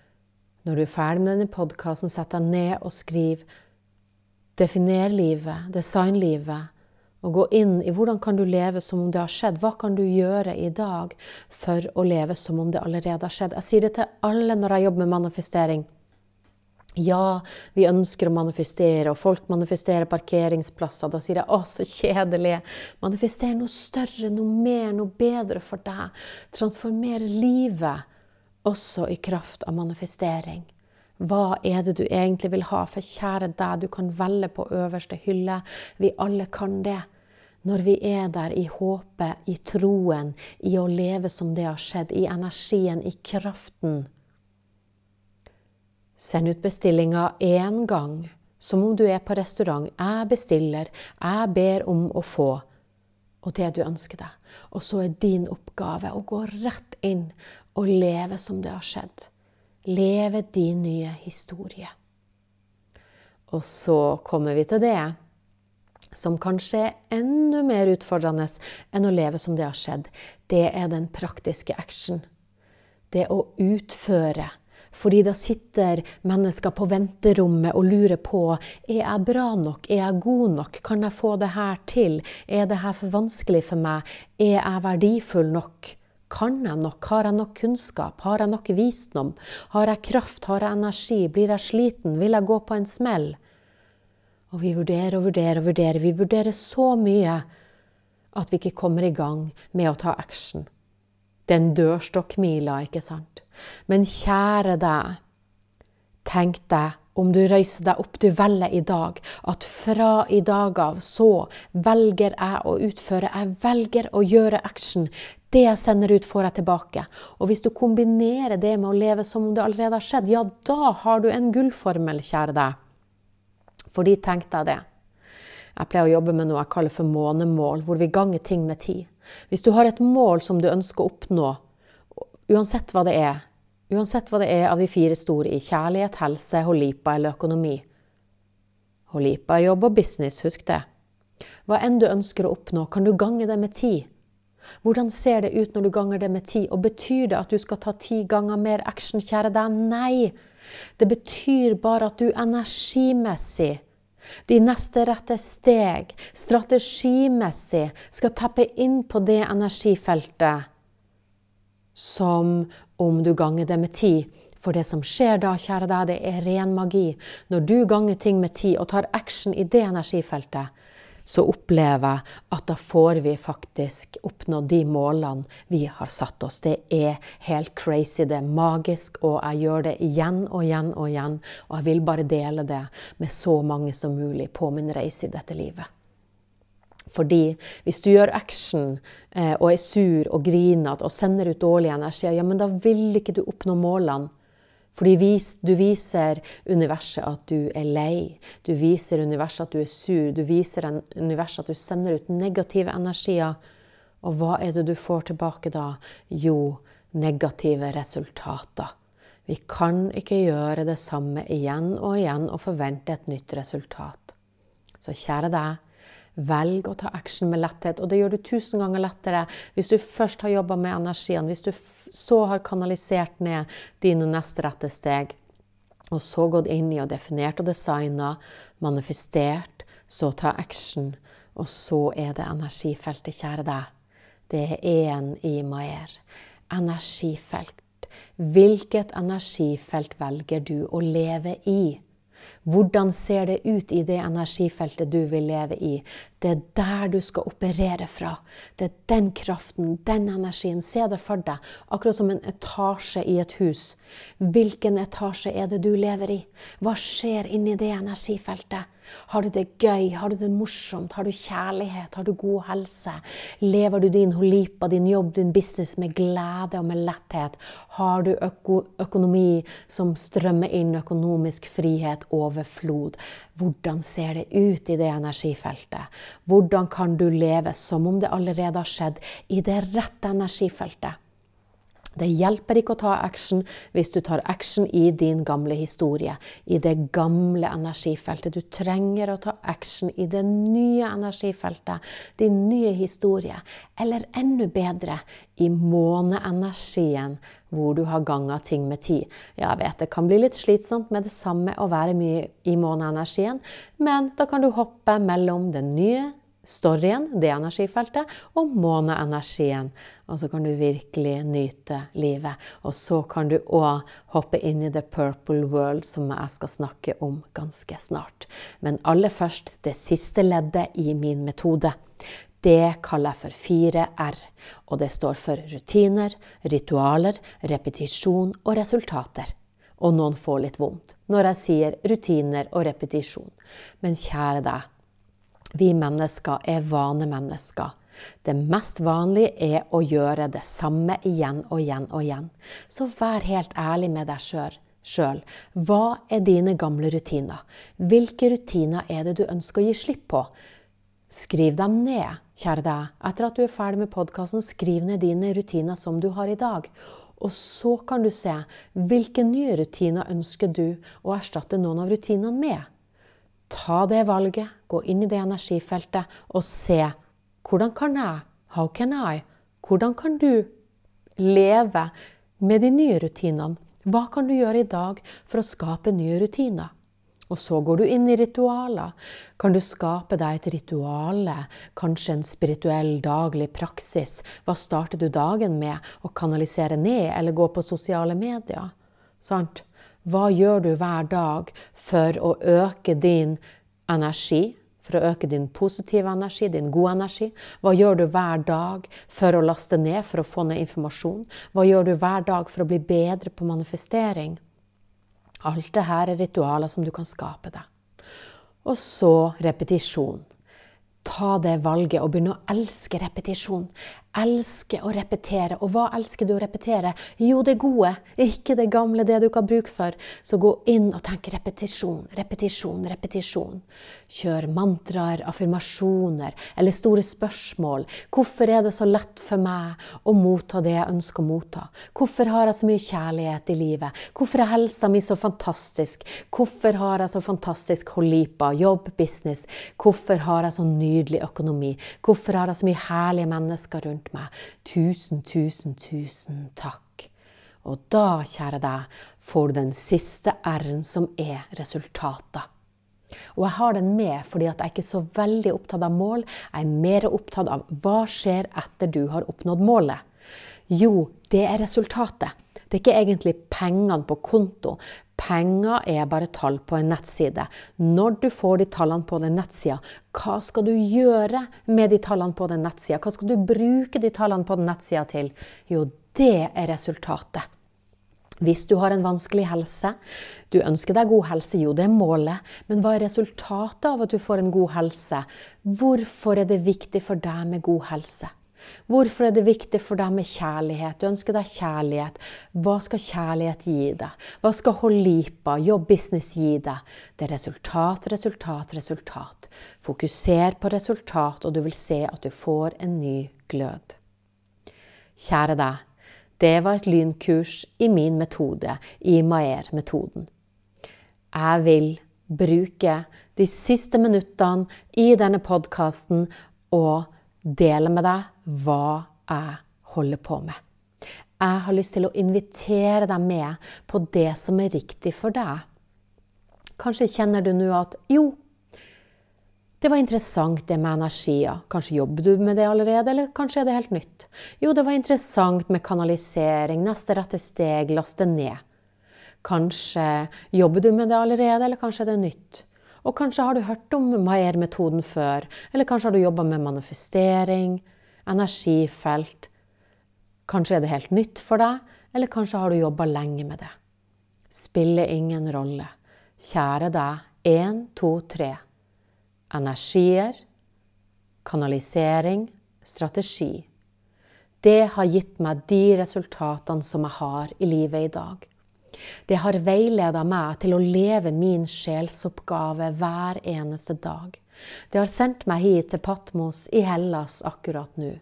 Når du er ferdig med denne podkasten, sett deg ned og skriv. Definer livet, design livet og gå inn i hvordan kan du leve som om det har skjedd. Hva kan du gjøre i dag for å leve som om det allerede har skjedd? Jeg sier det til alle når jeg jobber med manifestering. Ja, vi ønsker å manifestere, og folk manifesterer parkeringsplasser. Da sier jeg 'å, så kjedelig'. Manifester noe større, noe mer, noe bedre for deg. Transformer livet også i kraft av manifestering. Hva er det du egentlig vil ha? For kjære deg, du kan velge på øverste hylle. Vi alle kan det. Når vi er der i håpet, i troen, i å leve som det har skjedd, i energien, i kraften. Send ut bestillinga én gang, som om du er på restaurant. Jeg bestiller, jeg ber om å få. Og det du ønsker deg. Og så er din oppgave å gå rett inn og leve som det har skjedd leve din nye historie. Og så kommer vi til det som kanskje er enda mer utfordrende enn å leve som det har skjedd. Det er den praktiske action. Det å utføre. Fordi da sitter mennesker på venterommet og lurer på er jeg bra nok, er jeg god nok, kan jeg få det her til, er det her for vanskelig for meg, er jeg verdifull nok? Kan jeg nok? Har jeg nok kunnskap? Har jeg nok visdom? Har jeg kraft? Har jeg energi? Blir jeg sliten? Vil jeg gå på en smell? Og vi vurderer og vurderer og vurderer. Vi vurderer så mye at vi ikke kommer i gang med å ta action. Den dørstokkmila, ikke sant? Men kjære deg, tenk deg om du røyser deg opp, du velger i dag at fra i dag av så velger jeg å utføre, jeg velger å gjøre action. Det jeg sender ut, får jeg tilbake. Og hvis du kombinerer det med å leve som om det allerede har skjedd, ja, da har du en gullformel, kjære deg. Fordi tenk deg det. Jeg pleier å jobbe med noe jeg kaller for månemål, hvor vi ganger ting med tid. Hvis du har et mål som du ønsker å oppnå, uansett hva det er, uansett hva det er av de fire store i kjærlighet, helse, holipa eller økonomi Holipa er jobb og business, husk det. Hva enn du ønsker å oppnå, kan du gange det med tid. Hvordan ser det ut når du ganger det med ti? Og betyr det at du skal ta ti ganger mer action, kjære deg? Nei. Det betyr bare at du energimessig, de neste rette steg, strategimessig, skal tappe inn på det energifeltet som om du ganger det med ti. For det som skjer da, kjære deg, det er ren magi. Når du ganger ting med ti og tar action i det energifeltet, så opplever jeg at da får vi faktisk oppnådd de målene vi har satt oss. Det er helt crazy, det er magisk, og jeg gjør det igjen og igjen og igjen. Og jeg vil bare dele det med så mange som mulig på min reise i dette livet. Fordi hvis du gjør action eh, og er sur og grinete og sender ut dårlige energier, ja, men da vil ikke du oppnå målene. Fordi du viser universet at du er lei. Du viser universet at du er sur. Du viser universet at du sender ut negative energier. Og hva er det du får tilbake da? Jo, negative resultater. Vi kan ikke gjøre det samme igjen og igjen og forvente et nytt resultat. Så kjære deg, Velg å ta action med letthet, og det gjør du tusen ganger lettere hvis du først har jobba med energien, hvis du så har kanalisert ned dine neste rette steg, og så gått inn i og definert og designa, manifestert, så ta action, og så er det energifeltet, kjære deg. Det er én i Maier. Energifelt. Hvilket energifelt velger du å leve i? Hvordan ser det ut i det energifeltet du vil leve i? Det er der du skal operere fra. Det er den kraften, den energien. Se det for deg, akkurat som en etasje i et hus. Hvilken etasje er det du lever i? Hva skjer inni det energifeltet? Har du det gøy? Har du det morsomt? Har du kjærlighet? Har du god helse? Lever du din holipa, din jobb, din business med glede og med letthet? Har du øko økonomi som strømmer inn, økonomisk frihet, over flod? Hvordan ser det ut i det energifeltet? Hvordan kan du leve som om det allerede har skjedd i det rette energifeltet? Det hjelper ikke å ta action hvis du tar action i din gamle historie, i det gamle energifeltet. Du trenger å ta action i det nye energifeltet, din nye historie. Eller enda bedre, i måneenergien, hvor du har ganga ting med tid. Jeg vet det kan bli litt slitsomt med det samme å være mye i måneenergien, men da kan du hoppe mellom den nye storyen, det energifeltet, og måneenergien. Og så kan du virkelig nyte livet. Og så kan du òg hoppe inn i the purple world, som jeg skal snakke om ganske snart. Men aller først det siste leddet i min metode. Det kaller jeg for 4R, og det står for rutiner, ritualer, repetisjon og resultater. Og noen får litt vondt når jeg sier rutiner og repetisjon. Men kjære deg, vi mennesker er vanemennesker. Det mest vanlige er å gjøre det samme igjen og igjen og igjen. Så vær helt ærlig med deg sjøl. Hva er dine gamle rutiner? Hvilke rutiner er det du ønsker å gi slipp på? Skriv dem ned, kjære deg. Etter at du er ferdig med podkasten, skriv ned dine rutiner som du har i dag. Og så kan du se hvilke nye rutiner ønsker du å erstatte noen av rutinene med. Ta det valget, gå inn i det energifeltet og se hvordan kan jeg, how can I, hvordan kan du leve med de nye rutinene? Hva kan du gjøre i dag for å skape nye rutiner? Og så går du inn i ritualer. Kan du skape deg et rituale, kanskje en spirituell daglig praksis? Hva starter du dagen med? Å kanalisere ned eller gå på sosiale medier? Sant? Hva gjør du hver dag for å øke din energi? For å øke din positive energi, din gode energi? Hva gjør du hver dag for å laste ned, for å få ned informasjon? Hva gjør du hver dag for å bli bedre på manifestering? Alt det her er ritualer som du kan skape deg. Og så repetisjon. Ta det valget og begynne å elske repetisjon elsker å repetere. Og hva elsker du å repetere? Jo, det gode, ikke det gamle, det du ikke har bruk for. Så gå inn og tenk repetisjon, repetisjon, repetisjon. Kjør mantraer, affirmasjoner eller store spørsmål. Hvorfor er det så lett for meg å motta det jeg ønsker å motta? Hvorfor har jeg så mye kjærlighet i livet? Hvorfor er helsa mi så fantastisk? Hvorfor har jeg så fantastisk holipa, jobb, business? Hvorfor har jeg så nydelig økonomi? Hvorfor har jeg så mye herlige mennesker rundt meg. Tusen, tusen, tusen takk. Og da, kjære deg, får du den siste R-en, som er resultater. Og jeg har den med fordi at jeg ikke er så veldig opptatt av mål. Jeg er mer opptatt av hva skjer etter du har oppnådd målet. Jo, det er resultatet. Det er ikke egentlig pengene på konto. Penger er bare tall på en nettside. Når du får de tallene på den nettsida, hva skal du gjøre med de tallene på den nettsida? Hva skal du bruke de tallene på den nettsida til? Jo, det er resultatet. Hvis du har en vanskelig helse, du ønsker deg god helse, jo det er målet, men hva er resultatet av at du får en god helse? Hvorfor er det viktig for deg med god helse? Hvorfor er det viktig for deg med kjærlighet? Du ønsker deg kjærlighet. Hva skal kjærlighet gi deg? Hva skal Holipa, jobb, business gi deg? Det er resultat, resultat, resultat. Fokuser på resultat, og du vil se at du får en ny glød. Kjære deg, det var et lynkurs i min metode, i Maer-metoden. Jeg vil bruke de siste minuttene i denne podkasten og dele med deg hva jeg holder på med. Jeg har lyst til å invitere deg med på det som er riktig for deg. Kanskje kjenner du nå at jo, det var interessant det med energier. Kanskje jobber du med det allerede, eller kanskje er det helt nytt. Jo, det var interessant med kanalisering, neste rette steg, laste ned. Kanskje jobber du med det allerede, eller kanskje er det nytt. Og kanskje har du hørt om Maier-metoden før, eller kanskje har du jobba med manifestering, energifelt. Kanskje er det helt nytt for deg, eller kanskje har du jobba lenge med det. Spiller ingen rolle. Kjære deg, én, to, tre. Energier, kanalisering, strategi. Det har gitt meg de resultatene som jeg har i livet i dag. Det har veileda meg til å leve min sjelsoppgave hver eneste dag. Det har sendt meg hit til Patmos i Hellas akkurat nå.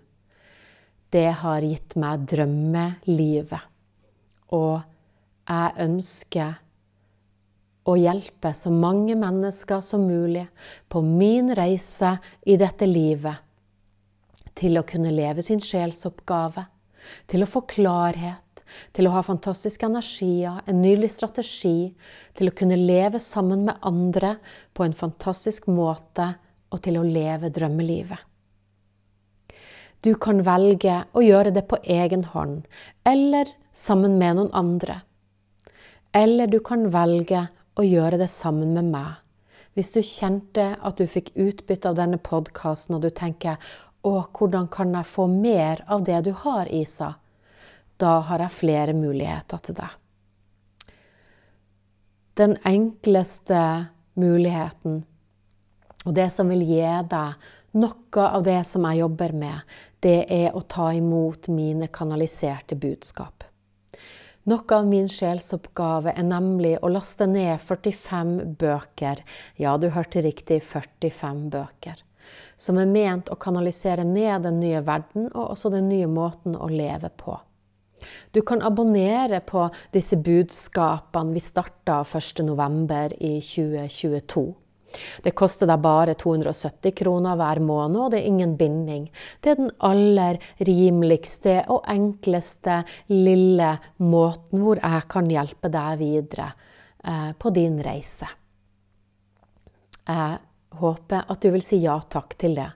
Det har gitt meg drømmelivet. Og jeg ønsker å hjelpe så mange mennesker som mulig på min reise i dette livet til å kunne leve sin sjelsoppgave, til å få klarhet, til å ha fantastiske energier, en nylig strategi, til å kunne leve sammen med andre på en fantastisk måte og til å leve drømmelivet. Du kan velge å gjøre det på egen hånd eller sammen med noen andre. Eller du kan velge å gjøre det sammen med meg. Hvis du kjente at du fikk utbytte av denne podkasten, og du tenker 'Å, hvordan kan jeg få mer av det du har, Isa?' Da har jeg flere muligheter til det. Den enkleste muligheten, og det som vil gi deg noe av det som jeg jobber med, det er å ta imot mine kanaliserte budskap. Noe av min sjelsoppgave er nemlig å laste ned 45 bøker, ja, du hørte riktig, 45 bøker, som er ment å kanalisere ned den nye verden og også den nye måten å leve på. Du kan abonnere på disse budskapene. Vi starta 1.11. i 2022. Det koster deg bare 270 kroner hver måned, og det er ingen binding. Det er den aller rimeligste og enkleste lille måten hvor jeg kan hjelpe deg videre eh, på din reise. Jeg håper at du vil si ja takk til det.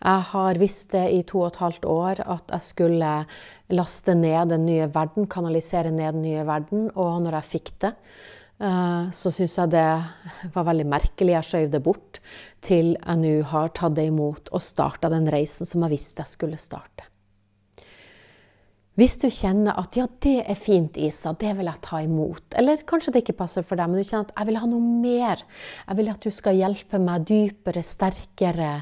Jeg har visst det i to og et halvt år at jeg skulle laste ned den nye verden, kanalisere ned den nye verden. Og når jeg fikk det, eh, så syns jeg det var veldig merkelig. Jeg skjøv det bort til jeg nå har tatt det imot og starta den reisen som jeg visste jeg skulle starte. Hvis du kjenner at ja, det er fint, Isa, det vil jeg ta imot. Eller kanskje det ikke passer for deg, men du kjenner at jeg vil ha noe mer. Jeg vil at du skal hjelpe meg dypere, sterkere.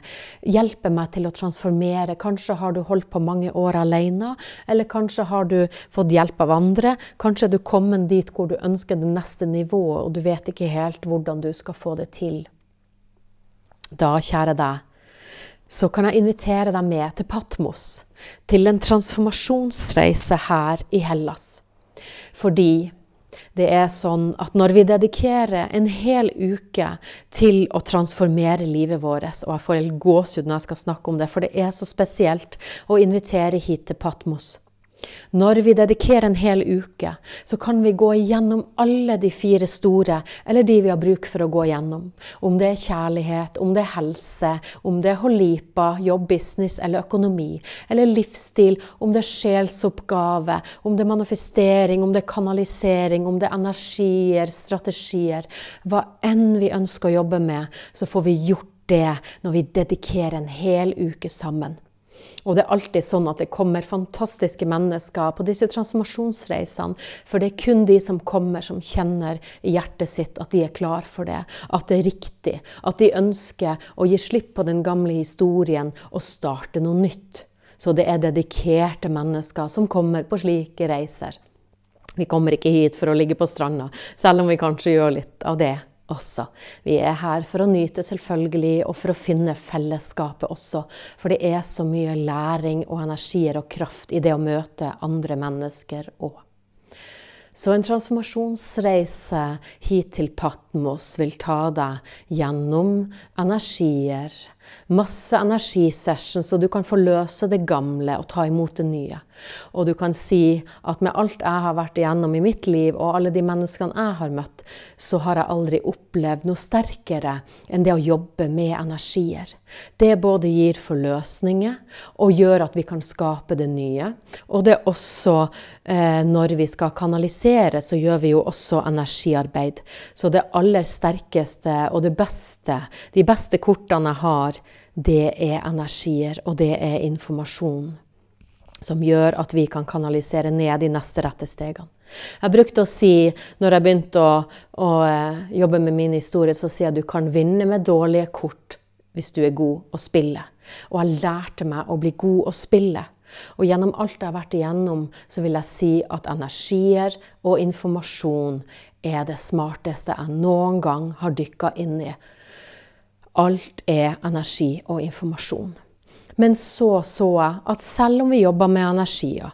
Hjelpe meg til å transformere. Kanskje har du holdt på mange år alene, eller kanskje har du fått hjelp av andre. Kanskje er du kommet dit hvor du ønsker det neste nivået, og du vet ikke helt hvordan du skal få det til. Da, kjære deg, så kan jeg invitere deg med til Patmos, til en transformasjonsreise her i Hellas. Fordi det er sånn at når vi dedikerer en hel uke til å transformere livet vårt, og jeg får helt gåsehud når jeg skal snakke om det, for det er så spesielt å invitere hit til Patmos, når vi dedikerer en hel uke, så kan vi gå igjennom alle de fire store, eller de vi har bruk for å gå igjennom. Om det er kjærlighet, om det er helse, om det er holipa, jobb, business eller økonomi, eller livsstil, om det er sjelsoppgave, om det er manifestering, om det er kanalisering, om det er energier, strategier. Hva enn vi ønsker å jobbe med, så får vi gjort det når vi dedikerer en hel uke sammen. Og det er alltid sånn at det kommer fantastiske mennesker på disse transformasjonsreisene. For det er kun de som kommer, som kjenner i hjertet sitt at de er klar for det. At det er riktig. At de ønsker å gi slipp på den gamle historien og starte noe nytt. Så det er dedikerte mennesker som kommer på slike reiser. Vi kommer ikke hit for å ligge på stranda, selv om vi kanskje gjør litt av det også. Vi er her for å nyte, selvfølgelig, og for å finne fellesskapet også. For det er så mye læring og energier og kraft i det å møte andre mennesker òg. Så en transformasjonsreise hit til Patmos vil ta deg gjennom energier, Masse energisession, så du kan forløse det gamle og ta imot det nye. Og du kan si at med alt jeg har vært igjennom i mitt liv, og alle de menneskene jeg har møtt, så har jeg aldri opplevd noe sterkere enn det å jobbe med energier. Det både gir forløsninger og gjør at vi kan skape det nye. Og det er også, eh, når vi skal kanalisere, så gjør vi jo også energiarbeid. Så det aller sterkeste og det beste, de beste kortene jeg har, det er energier, og det er informasjon. Som gjør at vi kan kanalisere ned de neste rette stegene. Jeg brukte å si, når jeg begynte å, å eh, jobbe med min historie, så sier jeg at du kan vinne med dårlige kort hvis du er god å spille. Og jeg lærte meg å bli god å spille. Og gjennom alt jeg har vært igjennom, så vil jeg si at energier og informasjon er det smarteste jeg noen gang har dykka inn i. Alt er energi og informasjon. Men så så jeg at selv om vi jobber med energier,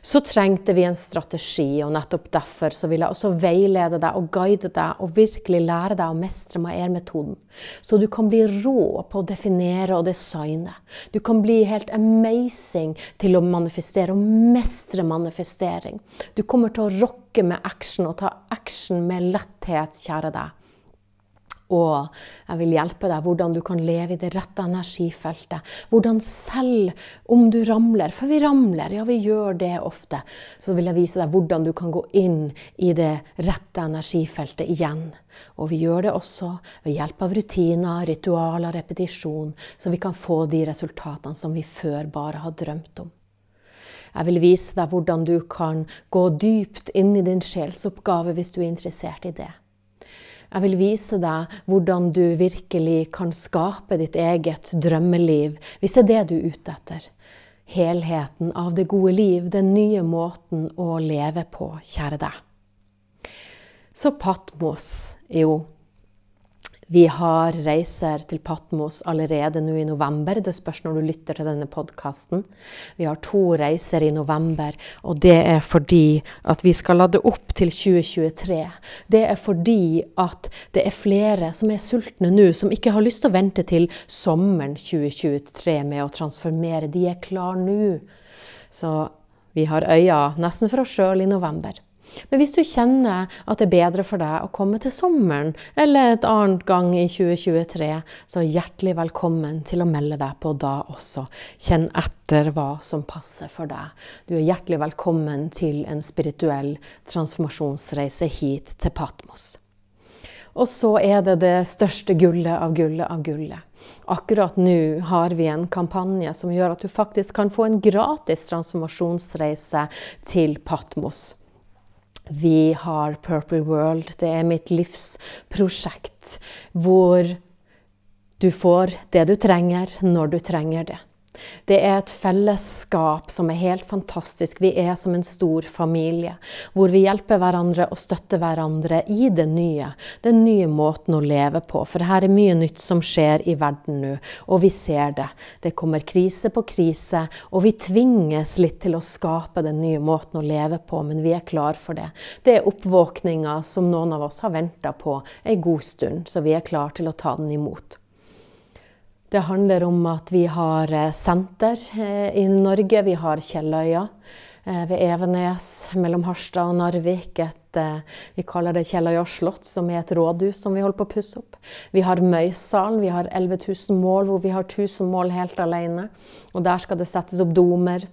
så trengte vi en strategi, og nettopp derfor så vil jeg også veilede deg og guide deg og virkelig lære deg å mestre Maier-metoden, Så du kan bli rå på å definere og designe. Du kan bli helt amazing til å manifestere og mestre manifestering. Du kommer til å rocke med action og ta action med letthet, kjære deg. Og jeg vil hjelpe deg hvordan du kan leve i det rette energifeltet. Hvordan selv om du ramler, for vi ramler, ja vi gjør det ofte, så vil jeg vise deg hvordan du kan gå inn i det rette energifeltet igjen. Og vi gjør det også ved hjelp av rutiner, ritualer, repetisjon, så vi kan få de resultatene som vi før bare har drømt om. Jeg vil vise deg hvordan du kan gå dypt inn i din sjelsoppgave hvis du er interessert i det. Jeg vil vise deg hvordan du virkelig kan skape ditt eget drømmeliv, hvis det er det du er ute etter. Helheten av det gode liv, den nye måten å leve på, kjære deg. Så Patmos, jo, vi har reiser til Patmos allerede nå i november. Det spørs når du lytter til denne podkasten. Vi har to reiser i november, og det er fordi at vi skal lade opp til 2023. Det er fordi at det er flere som er sultne nå, som ikke har lyst til å vente til sommeren 2023 med å transformere. De er klar nå. Så vi har øya nesten for oss sjøl i november. Men hvis du kjenner at det er bedre for deg å komme til sommeren eller et annet gang i 2023, så hjertelig velkommen til å melde deg på da også. Kjenn etter hva som passer for deg. Du er hjertelig velkommen til en spirituell transformasjonsreise hit til Patmos. Og så er det det største gullet av gullet av gullet. Akkurat nå har vi en kampanje som gjør at du faktisk kan få en gratis transformasjonsreise til Patmos. Vi har Purple World. Det er mitt livsprosjekt hvor du får det du trenger, når du trenger det. Det er et fellesskap som er helt fantastisk. Vi er som en stor familie, hvor vi hjelper hverandre og støtter hverandre i det nye. Den nye måten å leve på. For her er mye nytt som skjer i verden nå, og vi ser det. Det kommer krise på krise, og vi tvinges litt til å skape den nye måten å leve på, men vi er klar for det. Det er oppvåkninga som noen av oss har venta på ei god stund, så vi er klar til å ta den imot. Det handler om at vi har eh, senter eh, i Norge. Vi har Kjelløya eh, ved Evenes mellom Harstad og Narvik. Et, vi kaller det Kjelløya slott, som er et rådhus som vi holder på å pusse opp. Vi har Møysalen. Vi har 11 000 mål, hvor vi har 1000 mål helt alene. Og der skal det settes opp domer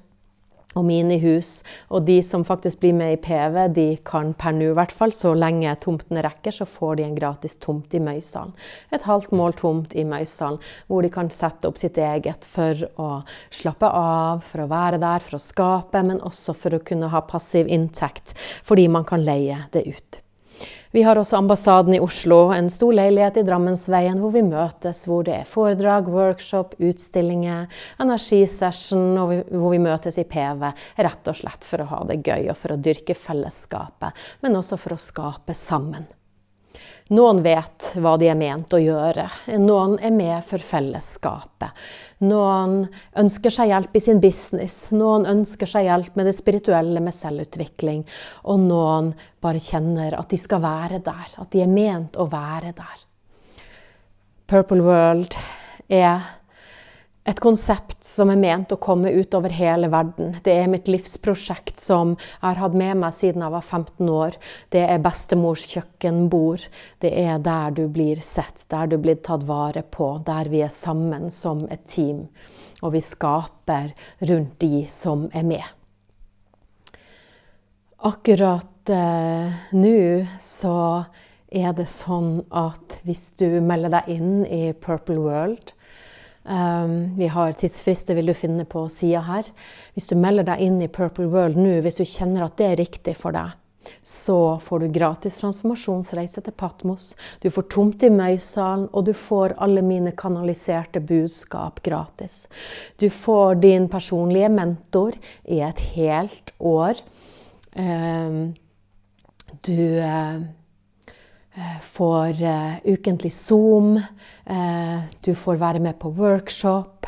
og minihus. Og de som faktisk blir med i PV, de kan per nå i hvert fall, så lenge tomtene rekker, så får de en gratis tomt i Møysalen. Et halvt mål tomt i Møysalen, hvor de kan sette opp sitt eget for å slappe av, for å være der, for å skape, men også for å kunne ha passiv inntekt, fordi man kan leie det ut. Vi har også ambassaden i Oslo, en stor leilighet i Drammensveien hvor vi møtes, hvor det er foredrag, workshop, utstillinger, energisession, og hvor vi møtes i PV. Rett og slett for å ha det gøy og for å dyrke fellesskapet, men også for å skape sammen. Noen vet hva de er ment å gjøre. Noen er med for fellesskapet. Noen ønsker seg hjelp i sin business. Noen ønsker seg hjelp med det spirituelle, med selvutvikling. Og noen bare kjenner at de skal være der. At de er ment å være der. Purple World er et konsept som er ment å komme ut over hele verden. Det er mitt livsprosjekt som jeg har hatt med meg siden jeg var 15 år. Det er bestemors kjøkkenbord. Det er der du blir sett, der du blir tatt vare på, der vi er sammen som et team. Og vi skaper rundt de som er med. Akkurat eh, nå så er det sånn at hvis du melder deg inn i Purple World, Um, vi har tidsfrister, vil du finne på sida her. Hvis du melder deg inn i Purple World nå, hvis du kjenner at det er riktig for deg, så får du gratis transformasjonsreise til Patmos. Du får tomt i Møysalen, og du får alle mine kanaliserte budskap gratis. Du får din personlige mentor i et helt år. Um, du uh, får uh, ukentlig Zoom. Uh, du får være med på workshop.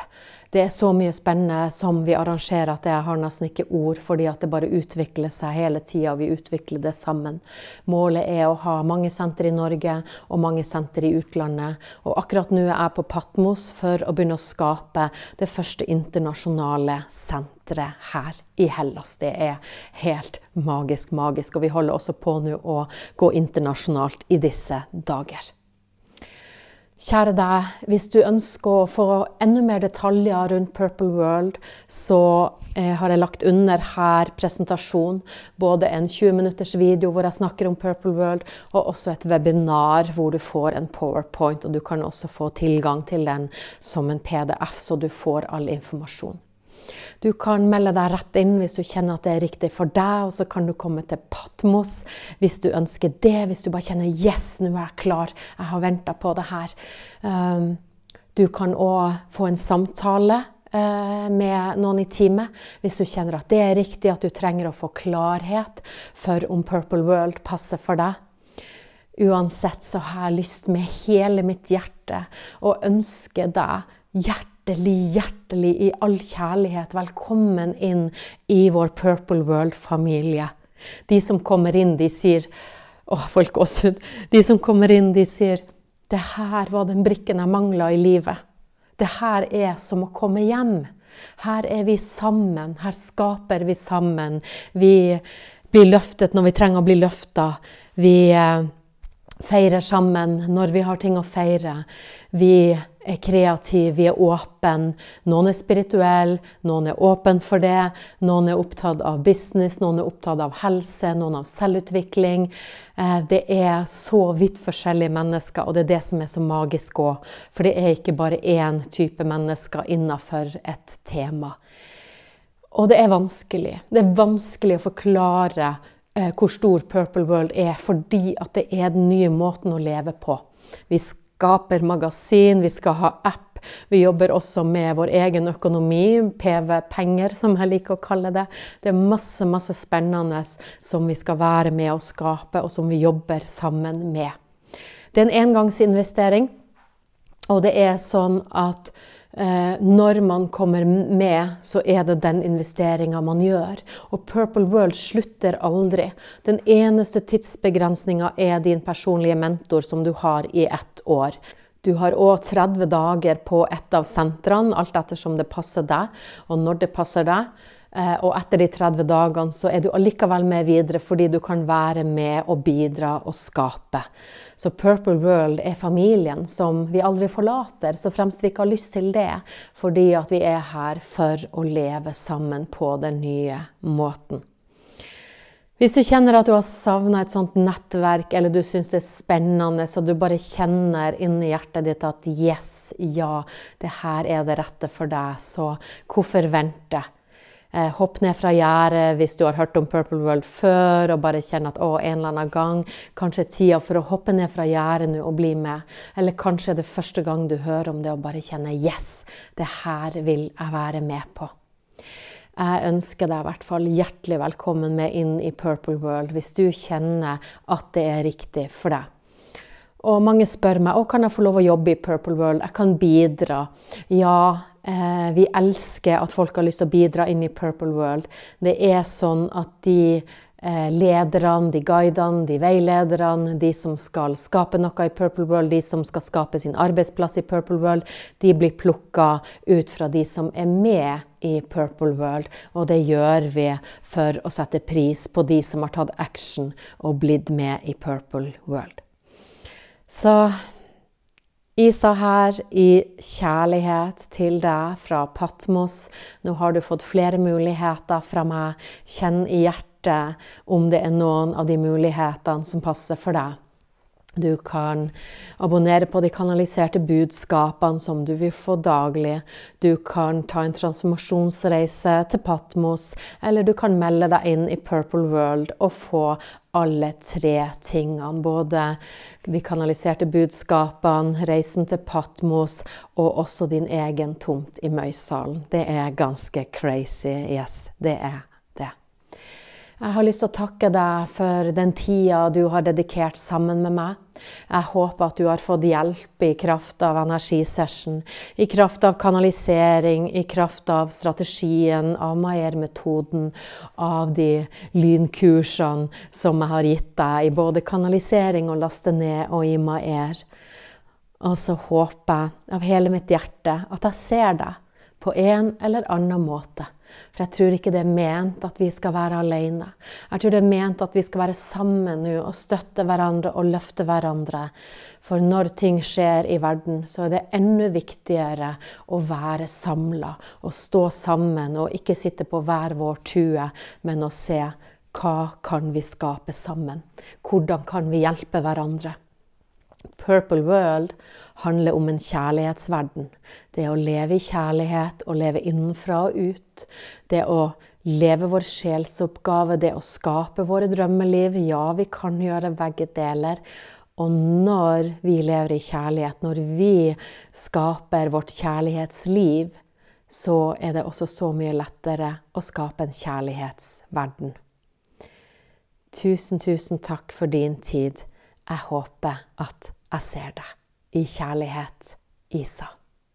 Det er så mye spennende som vi arrangerer at jeg har nesten ikke ord, fordi at det bare utvikler seg hele tida, vi utvikler det sammen. Målet er å ha mange senter i Norge og mange senter i utlandet. Og akkurat nå er jeg på Patmos for å begynne å skape det første internasjonale senteret her i Hellas. Det er helt magisk, magisk. Og vi holder også på nå å gå internasjonalt i disse dager. Kjære deg, hvis du ønsker å få enda mer detaljer rundt Purple World, så eh, har jeg lagt under her presentasjon. Både en 20 minutters video hvor jeg snakker om Purple World, og også et webinar hvor du får en powerpoint. Og du kan også få tilgang til den som en PDF, så du får all informasjon. Du kan melde deg rett inn hvis du kjenner at det er riktig for deg, og så kan du komme til Patmos hvis du ønsker det. Hvis du bare kjenner 'yes, nå er jeg klar, jeg har venta på det her'. Um, du kan òg få en samtale uh, med noen i teamet hvis du kjenner at det er riktig, at du trenger å få klarhet for om Purple World passer for deg. Uansett så har jeg lyst med hele mitt hjerte å ønske deg hjertelig hjertelig, hjertelig i all kjærlighet velkommen inn i vår Purple World-familie. De som kommer inn, de sier Å, også, De som kommer inn, de sier Det her var den brikken jeg mangla i livet. Det her er som å komme hjem. Her er vi sammen. Her skaper vi sammen. Vi blir løftet når vi trenger å bli løfta. Vi eh, feirer sammen når vi har ting å feire. Vi er kreative, vi er åpne. Noen er spirituelle, noen er åpne for det. Noen er opptatt av business, noen er opptatt av helse, noen av selvutvikling. Eh, det er så vidt forskjellige mennesker, og det er det som er så magisk òg. For det er ikke bare én type mennesker innafor et tema. Og det er vanskelig. Det er vanskelig å forklare eh, hvor stor Purple World er, fordi at det er den nye måten å leve på. Vi skal skaper magasin, vi skal ha app. Vi jobber også med vår egen økonomi, PV-penger som jeg liker å kalle det. Det er masse, masse spennende som vi skal være med å skape, og som vi jobber sammen med. Det er en engangsinvestering, og det er sånn at når man kommer med, så er det den investeringa man gjør. Og Purple World slutter aldri. Den eneste tidsbegrensninga er din personlige mentor som du har i ett år. Du har òg 30 dager på et av sentrene, alt ettersom det passer deg, og når det passer deg. Eh, og etter de 30 dagene så er du allikevel med videre fordi du kan være med og bidra og skape. Så Purple World er familien som vi aldri forlater, så fremst vi ikke har lyst til det, fordi at vi er her for å leve sammen på den nye måten. Hvis du kjenner at du har savna et sånt nettverk, eller du syns det er spennende, så du bare kjenner inni hjertet ditt at yes, ja, det her er det rette for deg, så hvorfor vente? Eh, hopp ned fra gjerdet hvis du har hørt om Purple World før og bare kjenner at å, en eller annen gang Kanskje er tida for å hoppe ned fra gjerdet nå og bli med. Eller kanskje er det første gang du hører om det og bare kjenner yes, det her vil jeg være med på. Jeg ønsker deg i hvert fall hjertelig velkommen med inn i Purple World hvis du kjenner at det er riktig for deg. Og mange spør meg å, kan jeg få lov å jobbe i Purple World. Jeg kan bidra. Ja, vi elsker at folk har lyst til å bidra inn i Purple World. Det er sånn at de eh, lederne, de guidene, de veilederne, de som skal skape noe i Purple World, de som skal skape sin arbeidsplass i Purple World, de blir plukka ut fra de som er med i Purple World. Og det gjør vi for å sette pris på de som har tatt action og blitt med i Purple World. Så Isa her i kjærlighet til deg fra Patmos. Nå har du fått flere muligheter fra meg. Kjenn i hjertet om det er noen av de mulighetene som passer for deg. Du kan abonnere på de kanaliserte budskapene som du vil få daglig. Du kan ta en transformasjonsreise til Patmos, eller du kan melde deg inn i Purple World og få alle tre tingene. Både de kanaliserte budskapene, reisen til Patmos og også din egen tomt i Møysalen. Det er ganske crazy. Yes, det er jeg har lyst til å takke deg for den tida du har dedikert sammen med meg. Jeg håper at du har fått hjelp i kraft av energisession, i kraft av kanalisering, i kraft av strategien, av Maier-metoden, av de lynkursene som jeg har gitt deg i både kanalisering og laste ned og i Maier. Og så håper jeg av hele mitt hjerte at jeg ser deg på en eller annen måte. For jeg tror ikke det er ment at vi skal være alene. Jeg tror det er ment at vi skal være sammen nå og støtte hverandre og løfte hverandre. For når ting skjer i verden, så er det enda viktigere å være samla og stå sammen og ikke sitte på hver vår tue, men å se hva kan vi skape sammen? Hvordan kan vi hjelpe hverandre? Purple World handler om en kjærlighetsverden. Det å leve i kjærlighet og leve innenfra og ut. Det å leve vår sjelsoppgave, det å skape våre drømmeliv. Ja, vi kan gjøre begge deler. Og når vi lever i kjærlighet, når vi skaper vårt kjærlighetsliv, så er det også så mye lettere å skape en kjærlighetsverden. Tusen, tusen takk for din tid. Jeg håper at jeg ser deg. I kjærlighet, Isa.